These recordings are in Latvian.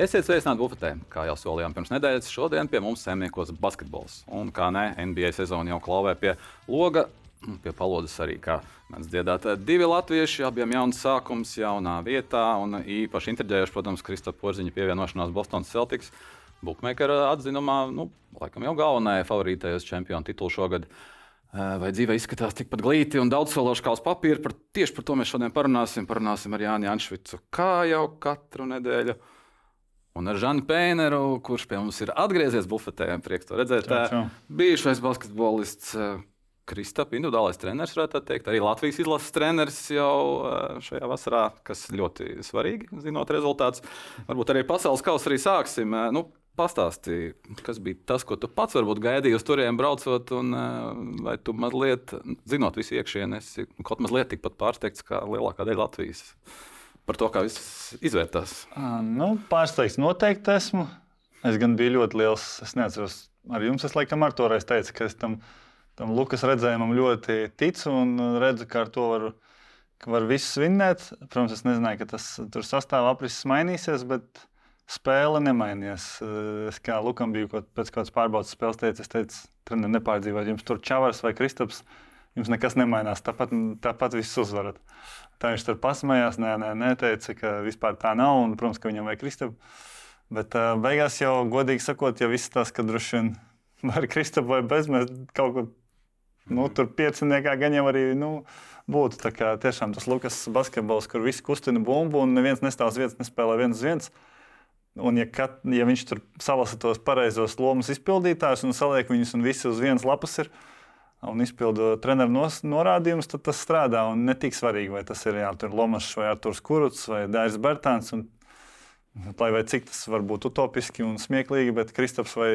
Esiet sveicināti bufetē. Kā jau solījām pirms nedēļas, šodien pie mums saimniekos basketbols. Un kā ne, NBA sezona jau klauvē pie loga. Pie palodas arī, kā mēs dziedāt, divi latvieši, abiem jauns sākums, jaunā vietā. Un īpaši intriģējuši, protams, Kristofra Porziņa pievienošanās Bostonas Celtics. Bookmakera atzinumā, nu, laikam jau galvenajai favorītei uz čempionu titulu šogad. Vai dzīve izskatās tikpat glīti un daudzsološi kā uz papīra? Par, tieši par to mēs šodien parunāsim. Parunāsim ar Jānu Janšvicu, kā jau katru nedēļu. Un ar Žanu Pēneru, kurš pie mums ir atgriezies bufetē, prieks to redzēt. Čau, čau. Bijušais basketbolists Kristap, individuālais treneris, varētu teikt, arī Latvijas izlases treneris jau šajā vasarā, kas ļoti svarīgi, zinot rezultātus. Varbūt arī pasaules kausa arī sāksim. Nu, Pastāstīji, kas bija tas, ko tu pats varbūt gaidīji uz turieni braucot, un vai tu mazliet, zinot visu iekšienē, esi kaut mazliet tikpat pārsteigts kā lielākā daļa Latvijas par to, kā viss izvērtās? Nu, pārsteigts noteikti esmu. Es gan biju ļoti liels. Es neatceros, ar jums es laikam ar toreiz teicu, ka es tam, tam Lukas redzējumam ļoti ticu un redzu, ka ar to var, ka var visu svinēt. Protams, es nezināju, ka tas tur sastāvā aprises mainīsies, bet spēle nemainījās. Es kā Lukam biju kaut, pēc kādas pārbaudas spēles teicis, es teicu, treniņš nepārdzīvot, jums tur Čavars vai Kristaps jums nekas nemainās. Tāpat, tāpat viss uzvarat. Tā viņš tur pasmējās, nē, nē, neteica, ka vispār tā nav. Un, protams, ka viņam vajag Kristapu. Bet uh, beigās jau, godīgi sakot, ja viss tas, ka droši vien var Kristapu vai bez, mēs kaut ko nu, tur pieciniekā gan jau arī nu, būtu. Tā kā tiešām tas Lukas basketbols, kur visi kustina bumbu un neviens nestāv uz vietas, nespēlē viens uz viens. Un, ja, kat, ja viņš tur salasa tos pareizos lomas izpildītājus un saliek viņus un visi uz vienas lapas ir, un izpildu treneru norādījumus, tad tas strādā. Un ne tik svarīgi, vai tas ir jā, Lomačs vai Arthurs Kuruts vai Dairis Bertāns. Un, lai vai cik tas var būt utopiski un smieklīgi, bet Kristaps vai,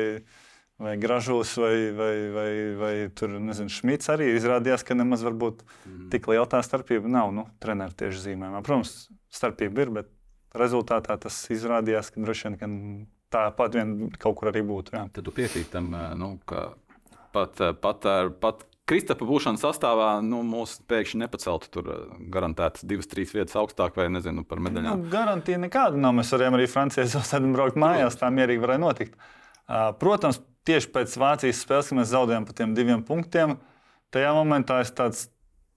vai Gražulis vai, vai, vai, vai tur, nezinu, Šmits arī izrādījās, ka nemaz varbūt mm. tik liela tā starpība nav nu, treneru tieši zīmējumā. Protams, starpība ir, bet rezultātā tas izrādījās, ka droši vien tāpat vien kaut kur arī būtu. Jā. Tad tu piekrīti tam, nu, ka pat, eh, pat, ar, pat Kristapa būšanas sastāvā nu, mūs pēkšņi nepaceltu tur eh, garantētas divas, trīs vietas augstāk, vai nezinu par medaļām. Nu, garantija nekāda nav. Mēs varējām arī Francijā sēdēt, braukt mājās. Tā mierīgi varēja notikt. Protams, tieši pēc Vācijas spēles, kad mēs zaudējām par tiem diviem punktiem, tajā momentā es tāds.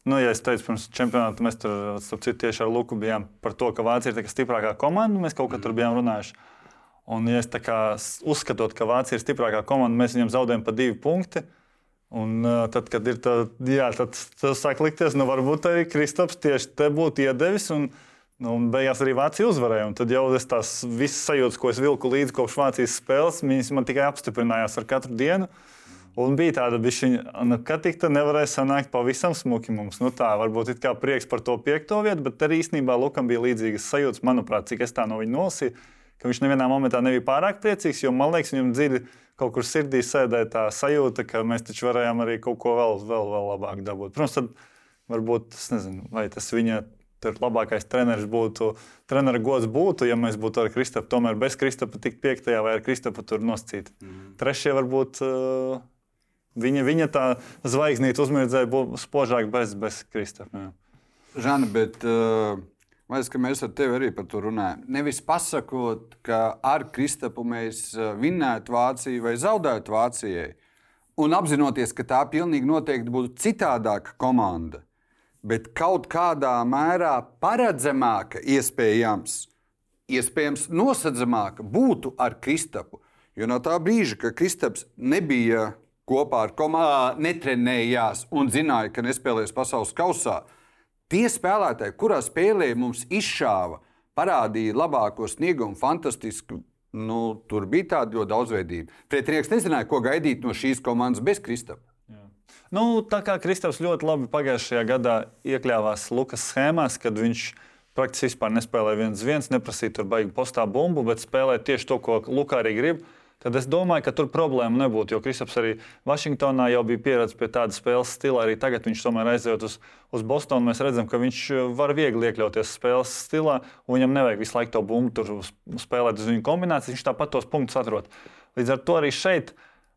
Nu, ja es teicu, pirms čempionāta mēs tur citu, tieši ar Luku bijām par to, ka Vācija ir stiprākā komanda. Mēs kaut kā tur bijām runājuši. Un, ja es uzskatu, ka Vācija ir stiprākā komanda, mēs viņiem zaudējam pa divi punkti. Un, tad, kad ir tā, jā, tad tas sāk likties, nu, varbūt arī Kristaps tieši te būtu iedevis. Un, nu, un beigās arī Vācija uzvarēja. Tad jau es tās visas sajūtas, ko es vilku līdzi kopš Vācijas spēles, viņas man tikai apstiprinājās ar katru dienu. Un bija tāda bišķiņa, nu, ka tik tā nevarēja sanākt pavisam smuki mums. Nu, tā varbūt ir kā prieks par to piekto vietu, bet arī īstenībā Lukam bija līdzīgas sajūtas, manuprāt, cik es tā no viņa nolasīju ka viņš nevienā momentā nebija pārāk priecīgs, jo man liekas, viņam dziļi kaut kur sirdī sēdēja tā sajūta, ka mēs taču varējām arī kaut ko vēl, vēl, vēl labāk dabūt. Protams, tad varbūt tas nezinu, vai tas viņa. Tur labākais treneris būtu, treneris gods būtu, ja mēs būtu ar Kristapu, tomēr bez Kristapa tikt piektajā vai ar Kristapu tur noscīt. Mm. Trešie varbūt uh, viņa, viņa tā zvaigznīte uzmirdzēja spožāk bez, bez Kristapa. Žana, bet uh, Man liekas, ka mēs ar tevi arī par to runājam. Nevis pasakot, ka ar Kristapu mēs eh, vinnētu Vāciju vai zaudētu Vācijai, un apzinoties, ka tā pilnīgi noteikti būtu citādāka komanda, bet kaut kādā mērā paredzamāka, iespējams, iespējams nosacāmāka būtu ar Kristapu. Jo no tā brīža, kad Kristaps nebija kopā ar komandu, netrenējās un zināja, ka nespēlēs pasaules kausā, Tie spēlētāji, kurā spēlē mums izšāva, parādīja labāko sniegumu, fantastisku. Nu, tur bija tāda ļoti daudzveidība. Pretinieks nezināja, ko gaidīt no šīs komandas bez Kristapa. Nu, tā kā Kristaps ļoti labi pagājušajā gadā iekļāvās Lukas schēmās, kad viņš praktiski vispār nespēlēja viens viens, neprasīja tur baigi postā bumbu, bet spēlēja tieši to, ko Lukā arī grib tad es domāju, ka tur problēma nebūtu. Jo Kristaps arī Vašingtonā jau bija pieredzējis pie tāda spēles stila. Arī tagad viņš tomēr aizjūt uz, uz Bostonu. Mēs redzam, ka viņš var viegli iekļauties spēles stilā, un viņam nevajag visu laiku to bumbu spēlēt uz viņu kombināciju. Viņš tāpat tos punktus atrod. Līdz ar to arī šeit.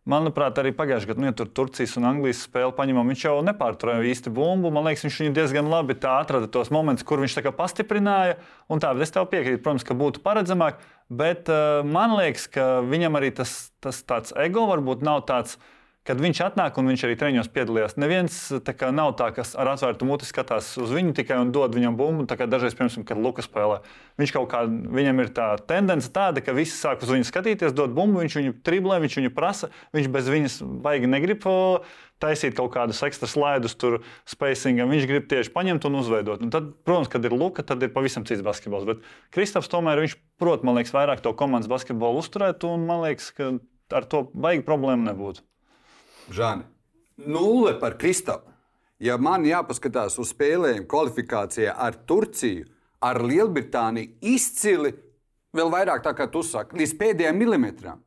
Manuprāt, arī pagājušajā gadā, nu, ja tur Turcijas un Anglijas spēle paņemam, viņš jau nepārturēja īsti bumbu. Man liekas, viņš diezgan labi atrada tos momentus, kur viņš pastiprināja. Un tā, es tev piekrītu, protams, ka būtu paredzamāk. Bet uh, man liekas, ka viņam arī tas, tas ego varbūt nav tāds kad viņš atnāk un viņš arī treniņos piedalījās. Neviens kā, nav tā, kas ar atvērtu muti skatās uz viņu tikai un dod viņam bumbu. Dažreiz, piemēram, kad Lukas spēlē, viņš kaut kā, viņam ir tā tendence tāda, ka visi sāk uz viņu skatīties, dod bumbu, viņš viņu triblē, viņš viņu prasa, viņš bez viņas baigi negrib. Taisīt kaut kādus ekstra slaidus, tur spacingam. Viņš grib tieši paņemt un uzveidot. Un tad, protams, kad ir Luka, tad ir pavisam cits basketbols. Bet Kristofs tomēr viņš prot, man liekas, vairāk to komandas basketbolu uzturēt. Un man liekas, ka ar to baigi problēmu nebūtu. Žani, nulle par Kristapu. Ja man jāpaskatās uz spēlēm kvalifikācijā ar Turciju, ar Lielbritāniju, izcili, vēl vairāk tā kā tu saki, līdz pēdējiem milimetram.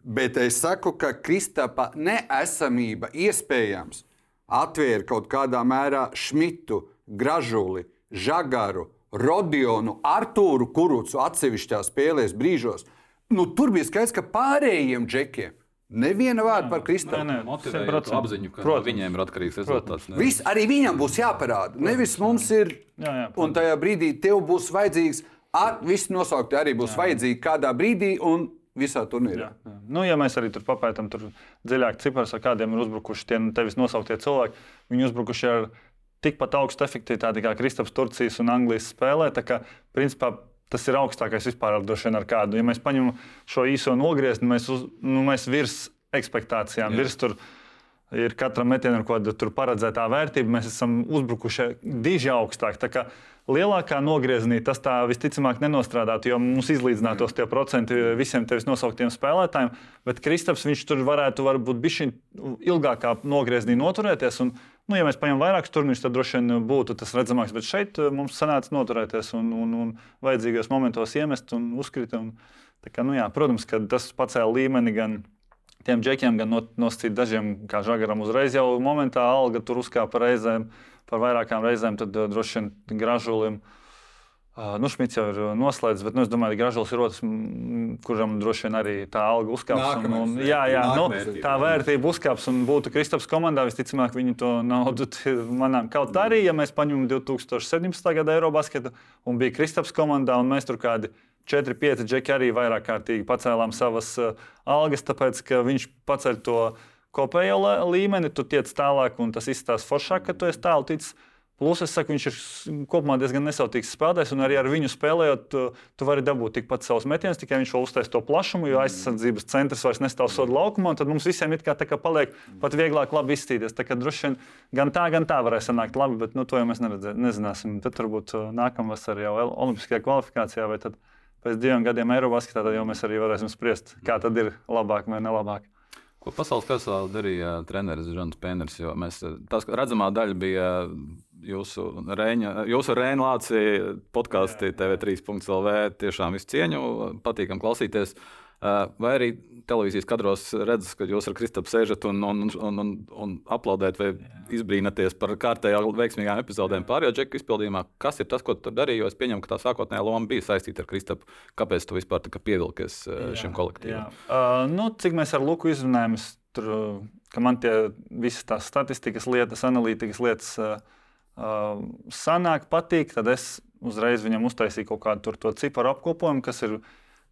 Bet es saku, ka Kristapa neesamība iespējams atvēra kaut kādā mērā Šmitu, Gražuli, Žagaru, Rodionu, Artūru Kurucu atsevišķās spēlēs brīžos. Nu, tur bija skaidrs, ka pārējiem džekiem Neviena vārda par Kristapu. Nē, nē, apziņu, ka Protams. viņiem ir atkarīgs rezultāts. Viss arī viņam būs jāparāda. Protams. Nevis mums ir. Jā, jā, un tajā brīdī tev būs vajadzīgs, ar, visi nosaukti arī būs jā. vajadzīgi kādā brīdī. Visā turnīrā. Jā, jā. Nu, ja mēs arī tur papētām dziļāk ciprus, ar kādiem ir uzbrukuši tie nu, tevis nosauktie cilvēki, viņi uzbrukuši ar tikpat augstu efektivitāti kā Kristaps Turcijas un Anglijas spēlē. Tā kā, principā, Tas ir augstākais vispār ar kādu. Ja mēs paņemam šo īso nogriezni, mēs, uz, nu, mēs virs expectācijām, Jā. virs tur ir katram metienam kaut kāda paredzētā vērtība. Mēs esam uzbrukuši diži augstāk. Lielākā nogriezienī tas tā visticamāk nenostrādātu, jo mums izlīdzinātos tie procenti visiem tevis nosauktiem spēlētājiem. Bet Kristaps viņš tur varētu varbūt bišķiņ ilgākā nogriezienī noturēties. Un, Nu, ja mēs paņemam vairākus turnīrus, tad droši vien būtu tas redzamāks. Bet šeit eh, mums sanāca noturēties un, un, un vajadzīgos momentos iemest un uzkrīt. Un, kā, nu, jā, protams, ka tas pacēla līmeni gan tiem džekiem, gan nosacīt dažiem, kā žagaram, uzreiz jau momentā alga tur uzkāpa reizēm, par vairākām reizēm, tad eh, droši vien gražulim. Uh, Nu, Šmits jau ir noslēdzis, bet nu, es domāju, ka Gražulis ir otrs, kuram droši vien arī tā alga uzkāps. Un, un, jā, jā, nu, tā vērtība uzkāps un būtu Kristaps komandā. Visticamāk, viņi to naudu manām. Kaut arī, ja mēs paņemam 2017. gada Eurobasketu un bija Kristaps komandā un mēs tur kādi 4-5 džeki arī vairāk kārtīgi pacēlām savas algas, tāpēc ka viņš paceļ to kopējo līmeni, tu tiec tālāk un tas izstāsta foršāk, ka tu esi tālu ticis. Plus, es saku, viņš ir kopumā diezgan nesautīgs spēlētājs, un arī ar viņu spēlējot, tu, tu vari dabūt tikpat savus metienus, tikai viņš vēl uztais to plašumu, jo aizsardzības centrs vairs nestāv sodu laukumā, un tad mums visiem it kā, kā paliek pat vieglāk labi izstīties. Tā kā droši vien gan tā, gan tā varēs sanākt labi, bet nu, to jau mēs neredzē, nezināsim. Tad varbūt uh, nākamvasar jau Olimpiskajā kvalifikācijā vai tad pēc diviem gadiem Eirobasketā, tad jau mēs arī varēsim spriest, kā tad ir labāk vai nelabāk. Ko pasaules karsā darīja treneris Žants Pēners? Mēs, tas redzamā daļa bija jūsu Rēņa, jūsu Rēņa Lācija podkāstī TV3.CLV. Tiešām visu cieņu, patīkam klausīties. Vai arī televīzijas kadros redzat, ka jūs ar Kristapu sēžat un, un, un, un, un aplaudējat vai izbrīnaties par kārtējām veiksmīgām epizodēm pārējo džeku izpildījumā. Kas ir tas, ko tu darīji? Jo es pieņemu, ka tā sākotnējā loma bija saistīta ar Kristapu. Kāpēc tu vispār pievilkies jā, šim kolektīvam? Uh, nu, cik mēs ar Luku izrunājam, tur, ka man tie visas tās statistikas lietas, analītikas lietas. Uh, uh, sanāk, patīk, tad es uzreiz viņam uztaisīju kaut kādu to ciparu apkopojumu, kas ir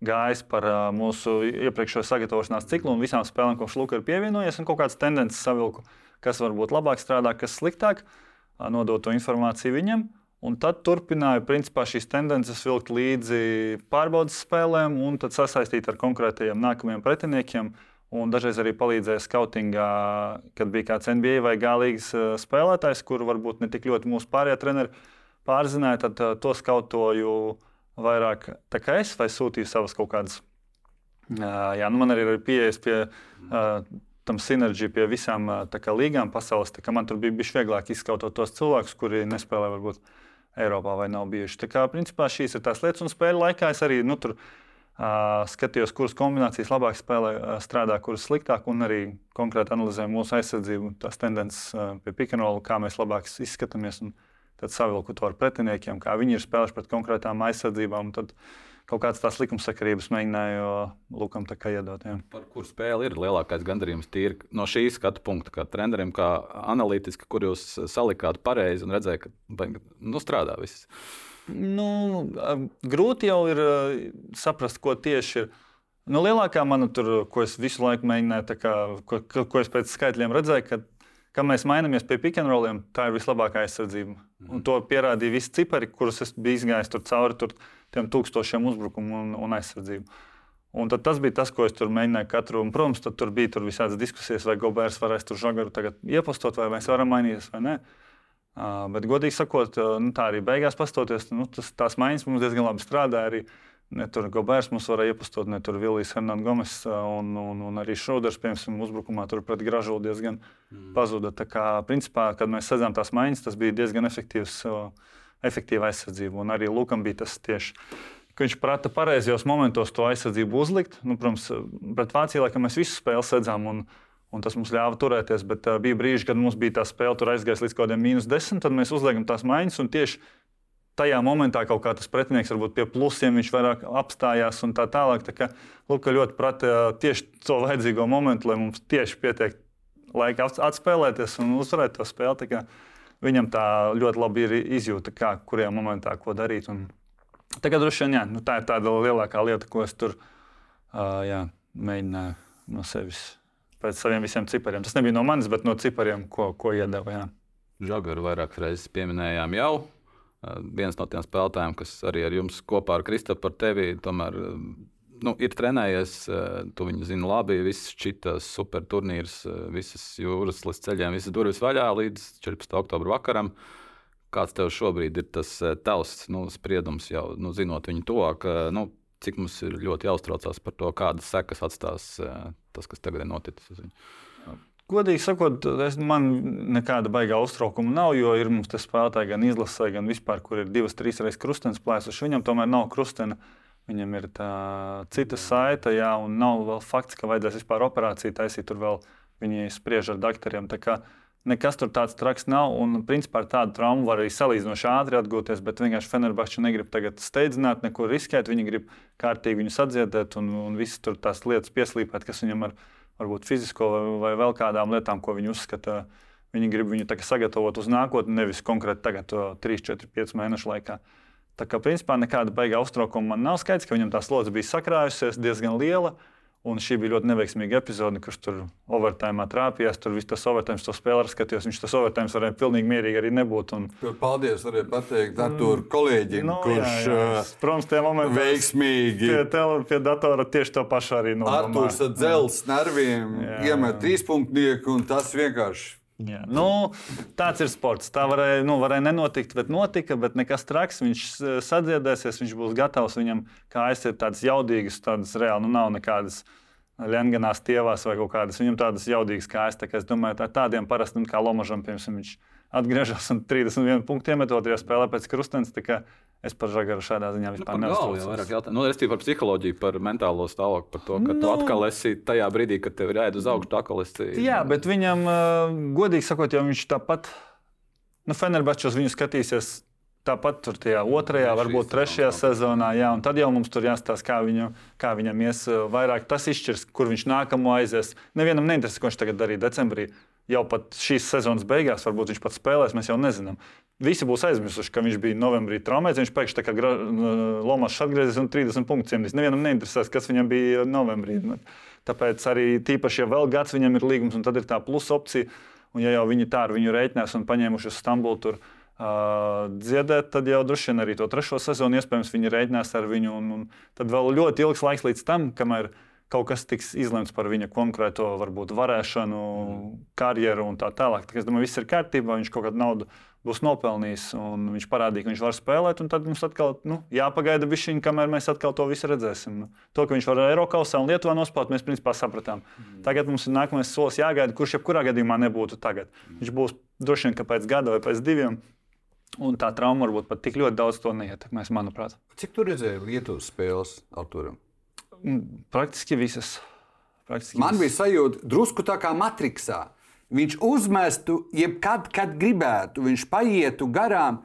gājis par uh, mūsu iepriekšējo sagatavošanās ciklu un visām spēlēm, ko Šluka ir pievienojies, un kaut kādas tendences savilku, kas varbūt labāk strādā, kas sliktāk, uh, nodot to informāciju viņam. Un tad turpināju principā, šīs tendences vilkt līdzi pārbaudas spēlēm un sasaistīt ar konkrētajiem nākamajiem pretiniekiem. Uh, Un dažreiz arī palīdzēja skautingā, kad bija kāds NBA vai gālīgs eh, spēlētājs, kuru varbūt ne tik ļoti mūsu pārējie treneri pārzināja. Tad uh, to skautoju vairāk tā kā es, vai sūtīju savas kaut kādas. Uh, jā, nu man arī ir pieejas pie tam sinerģija pie visām kā, līgām pasaules. Man tur bija bijis vieglāk izskautot tos cilvēkus, kuri nespēlē varbūt Eiropā vai nav bijuši. Tā kā principā šīs ir tās lietas, un spēļu laikā es arī nu, tur skatījos, kuras kombinācijas labāk spēlē, strādā, kuras sliktāk, un arī konkrēti analizēju mūsu aizsardzību, tās tendences pie pikanola, kā mēs labāk izskatāmies. Tad savilku to ar pretiniekiem, kā viņi ir spēlējuši pret konkrētām aizsardzībām. Tad kaut kādas tās likumsakarības mēģināju Lukam iedot. Jā. Par kur spēli ir lielākais gandarījums tīri no šī skatu punkta, kā trenerim, kā analītiski, kur jūs salikāt pareizi un redzējāt, ka nu, strādā viss. Nu, grūti jau ir saprast, ko tieši ir. Nu, lielākā mana tur, ko es visu laiku mēģināju, kā, ko, ko es pēc skaitļiem redzēju, ka, kad mēs mainamies pie rolliem, tā ir vislabākā aizsardzība. Mm. Un to pierādīja visi cipari, kurus es biju izgājis tur cauri. Tur, tiem tūkstošiem uzbrukumu un, un aizsardzību. Un tas bija tas, ko es tur mēģināju katru. Un, protams, tur bija tur visādas diskusijas, vai Gobērs varēs tur žagaru iepostot, vai mēs varam mainīties vai nē. Uh, bet, godīgi sakot, nu, tā arī beigās pastoties, nu, tas, tās maiņas mums diezgan labi strādāja. Arī, Ne tur Gobērs mums varēja iepostot, ne tur Vilijas Hernandez Gomes un, un, un arī Šrūders, piemēram, uzbrukumā tur pret Gražulu diezgan mm. pazuda. Tā kā, principā, kad mēs sezām tās maiņas, tas bija diezgan efektīvs. Uh, efektīva aizsardzība. Un arī Lukam bija tas tieši. Viņš prata pareizajos momentos to aizsardzību uzlikt. Nu, protams, pret Vāciju laikam mēs visu spēli sēdzām, un, un tas mums ļāva turēties. Bet uh, bija brīži, kad mums bija tā spēle, tur aizgājis līdz kaut kādiem mīnus desmit, tad mēs uzliekam tās maiņas. Tieši tajā momentā kaut kā tas pretinieks varbūt pie plusiem viņš vairāk apstājās un tā tālāk. Tā kā Luka ļoti prata tieši to vajadzīgo momentu, lai mums tieši pietiek laika atspēlēties un uzvarēt to spēli. Viņam tā ļoti labi ir izjūta, kā, kurajā momentā ko darīt. Un tagad droši vien jā, nu, tā ir tāda lielākā lieta, ko es tur uh, jā, mēģināju no sevis. Pēc saviem visiem cipariem. Tas nebija no manis, bet no cipariem, ko, ko iedeva. Žagaru vairākas reizes pieminējām jau. Viens no tiem spēlētājiem, kas arī ar jums kopā ar Kristofru, tevi tomēr nu, ir trenējies, tu viņu zini labi. Viss šis super turnīrs, visas jūras līdz ceļiem, visas durvis vaļā līdz 14. oktobra vakaram. Kāds tev šobrīd ir tas tavs nu, spriedums, jau nu, zinot viņu tuvāk? Nu, cik mums ir ļoti jāuztraucās par to, kādas sekas atstās tas, kas tagad ir noticis. Godīgi sakot, es, man nekāda baigā uztraukuma nav, jo ir mums te spēlētāji gan izlasē, gan vispār, kur ir divas, trīs reizes krustenis plēsuši. Viņam tomēr nav krustena. Uh, Viņam ir tā cita saita, jā, un nav vēl fakts, ka vajadzēs vispār operāciju taisīt. Tur vēl viņi spriež ar doktoriem. Nekas tur tāds traks nav, un principā ar tādu traumu var arī salīdzinoši ātri atgūties, bet vienkārši Fenerbahčs negrib tagad steidzināt, neko riskēt. Viņi grib kārtīgi viņu sadziedēt un, un visas tur tās lietas pieslīpēt, kas viņam ar varbūt fizisko vai, vai vēl kādām lietām, ko viņi uzskata. Viņi grib viņu sagatavot uz nākotni, nevis konkrēti tagad, 3, 4, 5 mēnešu laikā. Uh, Tā kā principā nekāda baigā uztraukuma man nav skaidrs, ka viņam tā slodze bija sakrājusies diezgan liela. Un šī bija ļoti neveiksmīga epizode, kurš tur overtājumā trāpījās. Tur viss tas overtājums, to spēli skatījos. Viņš tas overtājums varēja pilnīgi mierīgi arī nebūt. Un... Paldies arī pateikt Artur kolēģim, no, nu, kurš, jā, jā. protams, tie momenti veiksmīgi. Pie, tele, pie datora tieši to pašu arī nodomāja. Arturs ar dzels nerviem iemet trīspunktnieku un tas vienkārši Jā. Nu, tāds ir sports. Tā varēja, nu, varēja nenotikt, bet notika. Bet nekas traks. Viņš sadziedēsies, viņš būs gatavs. Viņam kājas ir tādas jaudīgas, tādas reāli nu, nav nekādas. Lenganās tievās vai kaut kādas viņam tādas jaudīgas kājas. Tā es domāju, tā tādiem parasti, nu, kā Lomažam, piemēram, viņš atgriežas un 31 punktu iemetot, ja spēlē pēc krustenes. Es par žagaru šādā ziņā vispār nu, neuztraucos. Nu, es tikai par psiholoģiju, par mentālo stāvokli, par to, ka nu, tu atkal esi tajā brīdī, kad tev ir jāiet uz augšu, tā kā esi. Jā, bet viņam, godīgi sakot, jau viņš tāpat, nu, Fenerbačos viņu skatīsies. Tāpat tur tajā otrajā, varbūt trešajā sezonā, jā, un tad jau mums tur jāstāsta, kā, viņu, kā viņam ies vairāk. Tas izšķirs, kur viņš nākamo aizies. Nevienam neinteresē, ko viņš tagad darīja decembrī jau pat šīs sezonas beigās, varbūt viņš pat spēlēs, mēs jau nezinām. Visi būs aizmirsuši, ka viņš bija novembrī traumēts. Viņš pēkšņi tā kā gra... Lomas atgriezies un 30 punktus iemetīs. Nevienam neinteresēs, kas viņam bija novembrī. Tāpēc arī tīpaši, ja vēl gads viņam ir līgums, un tad ir tā plus opcija. Un ja jau viņi tā ar viņu reiķinās un paņēmuši uz Stambulu tur uh, dziedēt, tad jau droši vien arī to trešo sezonu iespējams viņi reiķinās ar viņu. Un, un tad vēl ļoti ilgs laiks līdz tam, kamēr viņa kaut kas tiks izlemts par viņa konkrēto varbūt, varēšanu, mm. karjeru un tā tālāk. Tā, es domāju, viss ir kārtībā, viņš kaut kādu naudu būs nopelnījis un viņš parādīja, ka viņš var spēlēt. Tad mums atkal nu, jāpagaida bišķiņi, kamēr mēs atkal to visu redzēsim. Nu, to, ka viņš var Eiropausā un Lietuvā nospēlēt, mēs principā sapratām. Mm. Tagad mums ir nākamais solis jāgaida, kurš jebkurā gadījumā nebūtu tagad. Mm. Viņš būs droši vien pēc gada vai pēc diviem. Un tā trauma varbūt pat tik ļoti daudz to neietekmēs, manuprāt. Cik tu redzēji Lietuvas spēles autoram? Mm, praktiski visas. Praktiski Man visas. bija sajūta, drusku tā kā matriksā. Viņš uzmestu, jebkad, kad gribētu, viņš paietu garām,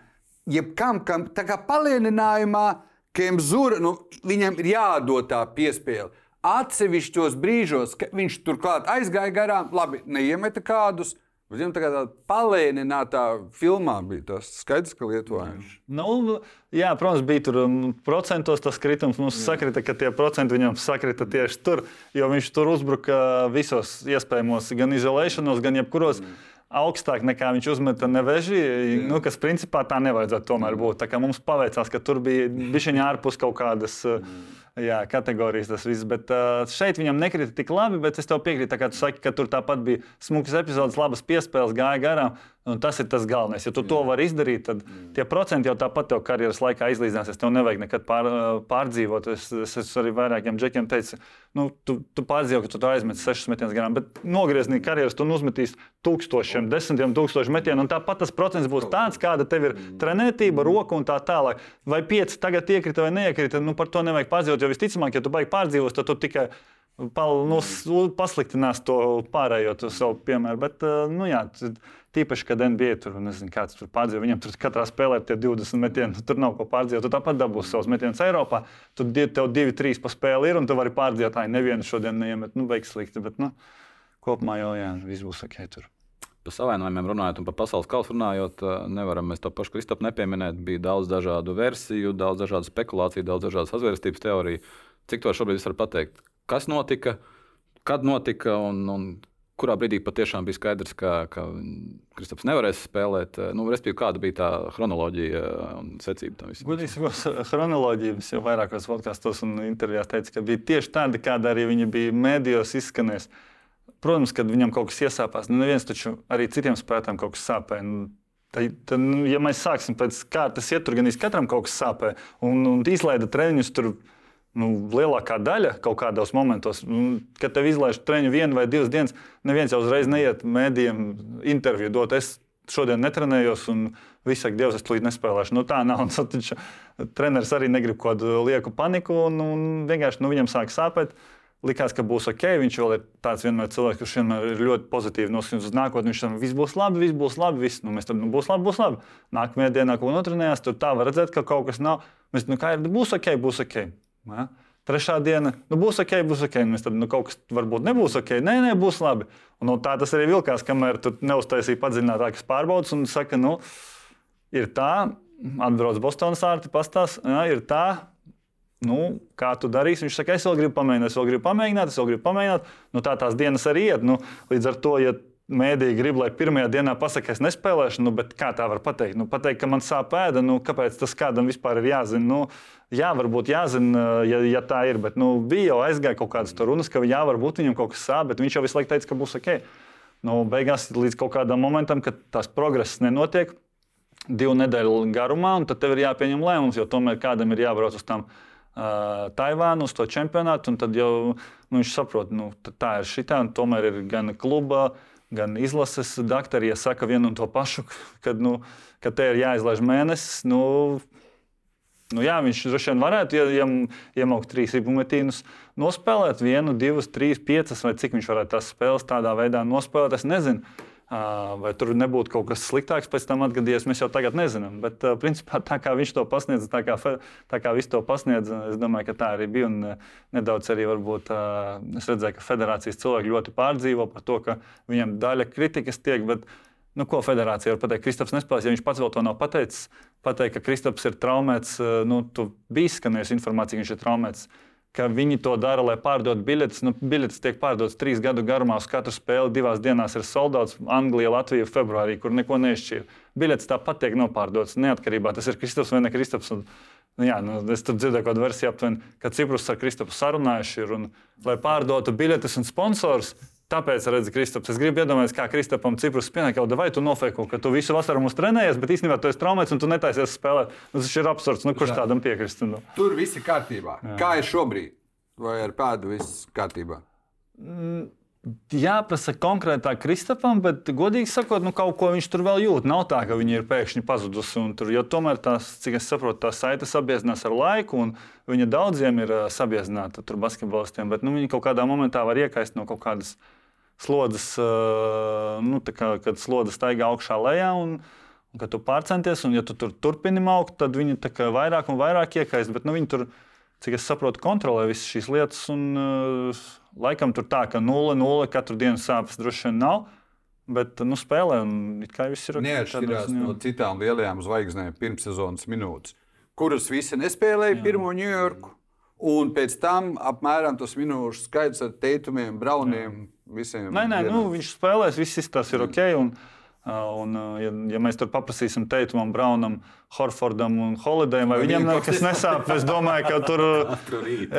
jebkam, kam tā kā palielinājumā, Kemzura, nu, viņam ir jādod tā piespēle. Atsevišķos brīžos, kad viņš turklāt aizgāja garām, labi, neiemeta kādus. Viņam tā kā tāda palēninātā filmā bija tas skaidrs, ka lietuvājums. Nu, jā, protams, bija tur um, procentos tas kritums. Mums jā. sakrita, ka tie procenti viņam sakrita tieši tur, jo viņš tur uzbruka visos iespējamos, gan izolēšanos, gan jebkuros. Mm augstāk nekā viņš uzmeta neveži, nu, kas principā tā nevajadzētu tomēr būt. Tā kā mums paveicās, ka tur bija bišķiņā ārpus kaut kādas. Mm jā, kategorijas tas viss. Bet uh, šeit viņam nekrita tik labi, bet es tev piekrītu, kā tu saki, ka tur tāpat bija smukas epizodes, labas piespēles, gāja garām. Un tas ir tas galvenais. Ja tu to vari izdarīt, tad tie procenti jau tāpat tev karjeras laikā izlīdzinās. Tev nevajag nekad pār, pārdzīvot. Es, es, es arī vairākiem džekiem teicu, nu, tu, tu pārdzīvo, ka tu aizmeti sešas metienas garām, bet nogriezni karjeras tu uzmetīs tūkstošiem, desmitiem tūkstošu metienu. Tāpat tas procents būs tāds, kāda tev ir trenētība, roka un tā tālāk. Vai pieci tagad iekrita vai neiekrita, nu par to nevajag pārdzīvot. Jo visticamāk, ja tu baigi pārdzīvot, tad tu tikai pal, nu, pasliktinās to pārējo to savu piemēru. Bet, nu, jā, Tīpaši, kad NBA tur nezinu, kāds tur pārdzīvo. Viņam tur katrā spēlē ir 20 metieni. Tur nav ko pārdzīvot. Tu tāpat dabūsi savus metienus Eiropā. Tur tev 2-3 pa spēli ir, un tu vari pārdzīvot. Ai, nevienu šodien neiemet. Nu, beigas slikti. Bet nu, kopumā jau jā, viss būs ok. Tur. Par savainojumiem runājot, un par pasaules kausu runājot, nevaram mēs to pašu Kristofu nepieminēt. Bija daudz dažādu versiju, daudz dažādu spekulāciju, daudz dažādu sazvērstības teoriju. Cik to šobrīd var pateikt? Kas notika, kad notika un, un kurā brīdī patiešām bija skaidrs, ka, ka Kristaps nevarēs spēlēt. Nu, respektīvi, kāda bija tā chronoloģija un secība tam visam? Gudīgi chronoloģija jau vairākos podkastos un intervijās teica, ka bija tieši tāda, kāda arī viņa bija mēdījos izskanējusi. Protams, kad viņam kaut kas iesāpās, nu, neviens taču arī citiem spēlētājiem kaut kas sāpēja. Nu, tad, tad, nu, ja mēs sāksim pēc kārtas, iet tur gan katram kaut kas sāpēja un, un izlaida treniņus tur nu, lielākā daļa kaut kādos momentos, nu, kad tev izlaiž treniņu vienu vai divas dienas, neviens jau uzreiz neiet mēdījiem interviju dot. Es šodien netrenējos, un viss saka, Dievs, es tulīt nespēlēšu. Nu, tā nav. Taču treneris arī negrib kaut kādu lieku paniku, un, un vienkārši nu, viņam sāk sāpēt. Likās, ka būs ok. Viņš vēl ir tāds vienmēr cilvēks, kurš vienmēr ir ļoti pozitīvi noskaņots uz nākotni. Viņš tam viss būs labi, viss būs labi. Viss, nu, tam nu, būs labi, būs labi. Nākamajā dienā, ko notrenējās, tur tā var redzēt, ka kaut kas nav. Mēs, nu, kā ir, būs ok, būs ok. Ja? Trešā diena, nu, būs ok, būs ok. Mēs tad nu, kaut kas varbūt nebūs ok. Nē, nē, būs labi. Un, nu, tā tas arī vilkās, kamēr tur neuztaisīja padziļinātākas pārbaudas un saka, nu, ir tā, atbrauc Bostonas ārti, pastāsta, ja, ir tā. Nu, kā tu darīsi? Viņš saka, es vēl gribu pamēģināt, es vēl gribu pamēģināt, es vēl gribu pamēģināt. Nu, tā tās dienas arī iet. Nu, līdz ar to, ja mēdīji grib, lai pirmajā dienā pasakā, es nespēlēšu, nu, bet kā tā var pateikt? Nu, pateikt, ka man sāp ēda, nu, kāpēc tas kādam vispār ir jāzina? Nu, Jā, varbūt jāzina, ja, ja tā ir, bet nu, bija jau aizgāja kaut kādas runas, ka jā, varbūt viņam kaut kas sāp, bet viņš jau visu laiku teica, ka būs ok. Nu, beigās līdz kaut kādam momentam, kad tās progress nenotiek divu nedēļu garumā, un tad tev ir jāpieņem lēmums, jo tomēr kādam ir jābrauc uz tām uh, Taivānu, uz to čempionātu, un tad jau nu, viņš saprot, nu, tā ir šī tā, un tomēr ir gan kluba. Gan izlases doktori, ja saka vienu un to pašu, kad, nu, kad te ir jāizlaiž mēnesis, nu, Nu, jā, viņš droši vien varētu ja, iemaukt trīs ribumetīnus, nospēlēt vienu, divas, trīs, piecas, vai cik viņš varētu tās spēles tādā veidā nospēlēt. Es nezinu, vai tur nebūtu kaut kas sliktāks pēc tam atgadījies. Mēs jau tagad nezinām. Bet, principā, tā kā viņš to pasniedz, tā kā, tā kā viņš to pasniedz, es domāju, ka tā arī bija. Un nedaudz arī varbūt, es redzēju, ka federācijas cilvēki ļoti pārdzīvo par to, ka viņam daļa kritikas tiek. Bet, Nu, ko federācija var pateikt? Kristaps nespēlēs, ja viņš pats vēl to nav pateicis. Pateikt, ka Kristaps ir traumēts, nu, tu biji skanējusi informācija, ka viņš ir traumēts. Ka viņi to dara, lai pārdotu biļetes. Nu, biļetes tiek pārdotas trīs gadu garumā. Uz katru spēli divās dienās ir soldāts. Anglija, Latvija, Februārī, kur neko nešķīra. Biļetes tāpat tiek nopārdotas neatkarībā. Tas ir Kristaps vai ne Kristaps. Un, nu, jā, nu, es tur dzirdēju kādu versiju, aptuveni, ka Ciprus ar Kristapu sarunājuši ir. Un, lai pārdotu biļetes un sponsors, Tāpēc, redz, Kristaps, es gribu iedomāties, kā Kristapam Ciprus pienāk, jau vai tu nofēko, ka tu visu vasaru mums trenējies, bet īstenībā tu esi traumēts un tu netaisies spēlēt. Nu, tas ir absurds. Nu, kurš Jā. tādam piekrist? Nu? Tur viss ir kārtībā. Jā. Kā ir šobrīd? Vai ar pēdu viss kārtībā? Mm. Jāprasa konkrētāk Kristapam, bet, godīgi sakot, nu, kaut ko viņš tur vēl jūt. Nav tā, ka viņa ir pēkšņi pazudusi. Tur, tomēr tās, cik es saprotu, tā saite sabiezinās ar laiku, un viņa daudziem ir uh, sabiezināta ar basketbolistiem. Bet nu, viņi kaut kādā momentā var iekaist no kaut kādas slodzes, nu, kā, kad slodze staigā augšā lejā. Un, Un, kad tu pārcenties, un ja tu tur turpini augt, tad viņi kā vairāk un vairāk iekaist. Bet nu, viņi tur, cik es saprotu, kontrolē visas šīs lietas. Un, uh, laikam tur tā, ka 0-0 katru dienu sāpes droši vien nav. Bet nu, spēlē, un it kā viss ir. Neatšķirās ziņā. no citām lielajām zvaigznēm pirmssezonas minūtes, kuras visi nespēlēja Jā. pirmo Ņujorku. Un pēc tam apmēram tas minūšu skaits ar teitumiem, brauniem, visiem. Nē, nē, nu, vienāds. viņš spēlēs, viss tas ir ok. Un, un, uh, ja, ja mēs tur paprasīsim Teitumam, Braunam, Horfordam un Holidayam, vai viņiem nekas nesāp, es domāju, ka tur.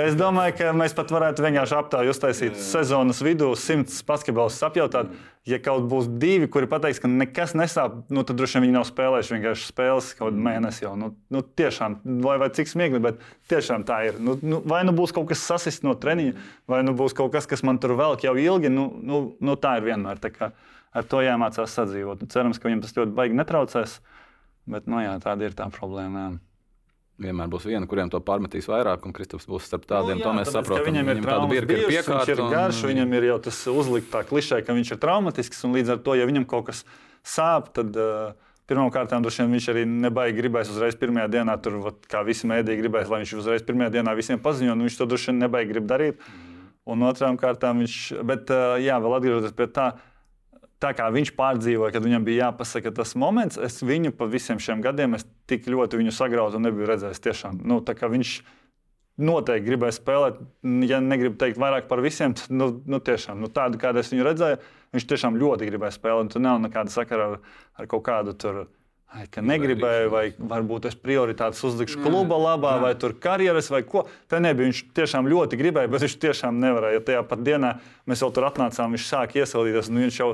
Es domāju, ka mēs pat varētu vienkārši aptāju uztaisīt sezonas vidū, simts basketbolus apjautāt. Ja kaut būs divi, kuri pateiks, ka nekas nesāp, nu, tad droši vien viņi nav spēlējuši vienkārši spēles kaut kādu mēnesi jau. Nu, nu, tiešām, vai, vai cik smieklīgi, bet tiešām tā ir. Nu, nu, vai nu būs kaut kas sasist no treniņa, vai nu būs kaut kas, kas man tur velk jau ilgi. Nu, nu, nu, tā ir vienmēr. Tā kā Ar to jāmācās sadzīvot. Nu, cerams, ka viņam tas ļoti baigi netraucēs. Bet nu, jā, tāda ir tā problēma. Jā. Vienmēr būs viena, kuriem to pārmetīs vairāk, un Kristaps būs starp tādiem. Nu, to jā, mēs tāpēc, saprotam. Viņam ir tāda ir bijušas, viņš piekārta. ir garš, un- viņam ir jau tas uzlikt tā klišē, ka viņš ir traumatisks. un Līdz ar to, ja viņam kaut kas sāp, tad uh, pirmkārt, droši vien viņš arī nebaigi gribēs uzreiz pirmajā dienā, tur, vat, kā visi mēdīji gribēs, lai viņš uzreiz pirmajā dienā visiem paziņo. nu, Viņš to droši vien nebaigi grib darīt. Un otrām kārtām viņš, bet uh, jā, vēl atgriežoties pie tā. Tā kā viņš pārdzīvoja, kad viņam bija jāpasaka tas moments, es viņu pa visiem šiem gadiem es tik ļoti viņu sagrautu un nebiju redzējis. Tiešām. Nu, viņš noteikti gribēja spēlēt, ja negribu teikt vairāk par visiem, tad nu, nu, tiešām nu, tādu, kādu es viņu redzēju, viņš tiešām ļoti gribēja spēlēt. Tur nav nekāda sakara ar, ar kaut kādu tur. Ai, ka negribēju, vai varbūt es prioritātes uzlikšu kluba labā, vai tur karjeras, vai ko. Tā nebija. Viņš tiešām ļoti gribēja, bet viņš tiešām nevarēja. Ja tajā pat dienā mēs jau tur atnācām, viņš sāk iesildīties. Nu, viņš jau,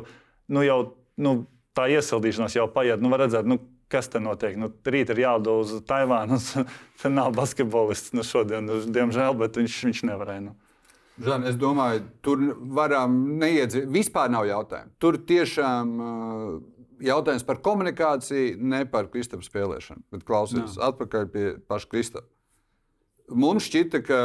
nu, jau nu, tā iesildīšanās jau paiet. Nu, redzēt, nu, kas te notiek. Nu, rīt ir jālido uz Taivānu. Tur nav basketbolists nu, šodien, nu, diemžēl, bet viņš, viņš nevarēja. Nu. Žan, es domāju, tur varam neiedzīt. Vispār nav jautājumu. Tur tiešām jautājums par komunikāciju, ne par Kristapam spēlēšanu. Bet klausies, atpakaļ pie paša Kristapa. Mums šķita, ka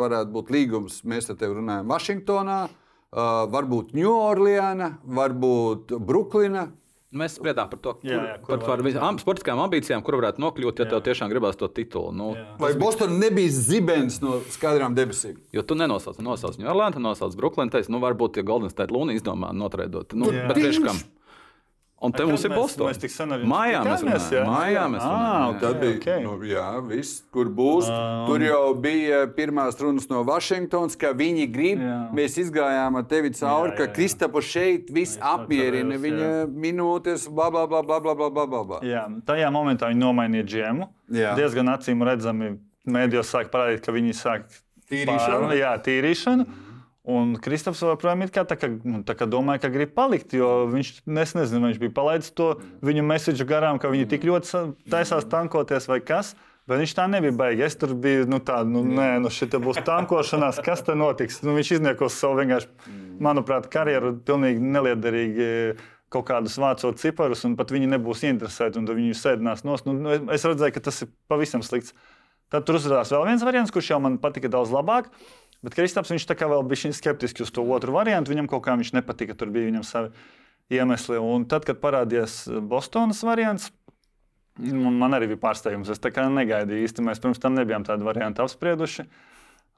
varētu būt līgums. Mēs ar tevi runājam Vašingtonā, uh, varbūt Ņūorleāna, varbūt Bruklina. Mēs spriedām par to, kur, Jā, jā, kur par, par visām sportiskām ambīcijām, kur varētu nokļūt, ja Jā. tev tiešām gribās to titulu. Nu, Jā. Vai Bostonā nebija zibens no skaidrām debesīm? Jo tu nenosauc, nosauc New Orleans, nosauc Brooklynu. Teici, nu, varbūt, ja Golden State Luna izdomā notraidot. Nu, Jā. bet tieši kam? Un te mums ir Bostonā. Mēs tik sen arī mājā mēs runājām. Mājā mēs runājām. Ah, okay, bija, okay. Nu, jā, viss, kur būs. Um. Tur jau bija pirmās runas no Vašingtonas, ka viņi grib. Jā. Mēs izgājām ar tevi cauri, ka Kristapu šeit viss apmierina viņa jā. minūtes, bla, bla, bla, bla, bla, bla, bla. Jā, tajā momentā viņi nomainīja džēmu. Jā. Diezgan acīm redzami mēdījos sāk parādīt, ka viņi sāk tīrīšanu. Pār, jā, tīrīšanu. Mm. Un Kristaps joprojām ir kā, tā, kā, nu, tā kā domāja, ka grib palikt, jo viņš, es nezinu, viņš bija palaidis to viņu mēsīču garām, ka viņi tik ļoti taisās tankoties vai kas. Bet viņš tā nebija baigi. Es tur biju, nu, tā, nu, nē, nu, šī būs tankošanās, kas te notiks. Nu, viņš izniekos savu vienkārši, manuprāt, karjeru pilnīgi neliederīgi kaut kādus vācot ciparus, un pat viņi nebūs interesēti, un viņi sēdinās nos. Nu, nu, es redzēju, ka tas ir pavisam slikts. Tad tur uzrādījās vēl viens variants, kurš jau man patika daudz labāk. Bet Kristaps viņš tā kā vēl bija skeptisks uz to otru variantu. Viņam kaut kā viņš nepatika, tur bija viņam savi iemesli. Un tad, kad parādījās Bostonas variants, man arī bija pārsteigums. Es tā kā negaidīju īsti. Mēs pirms tam nebijām tādu variantu apsprieduši.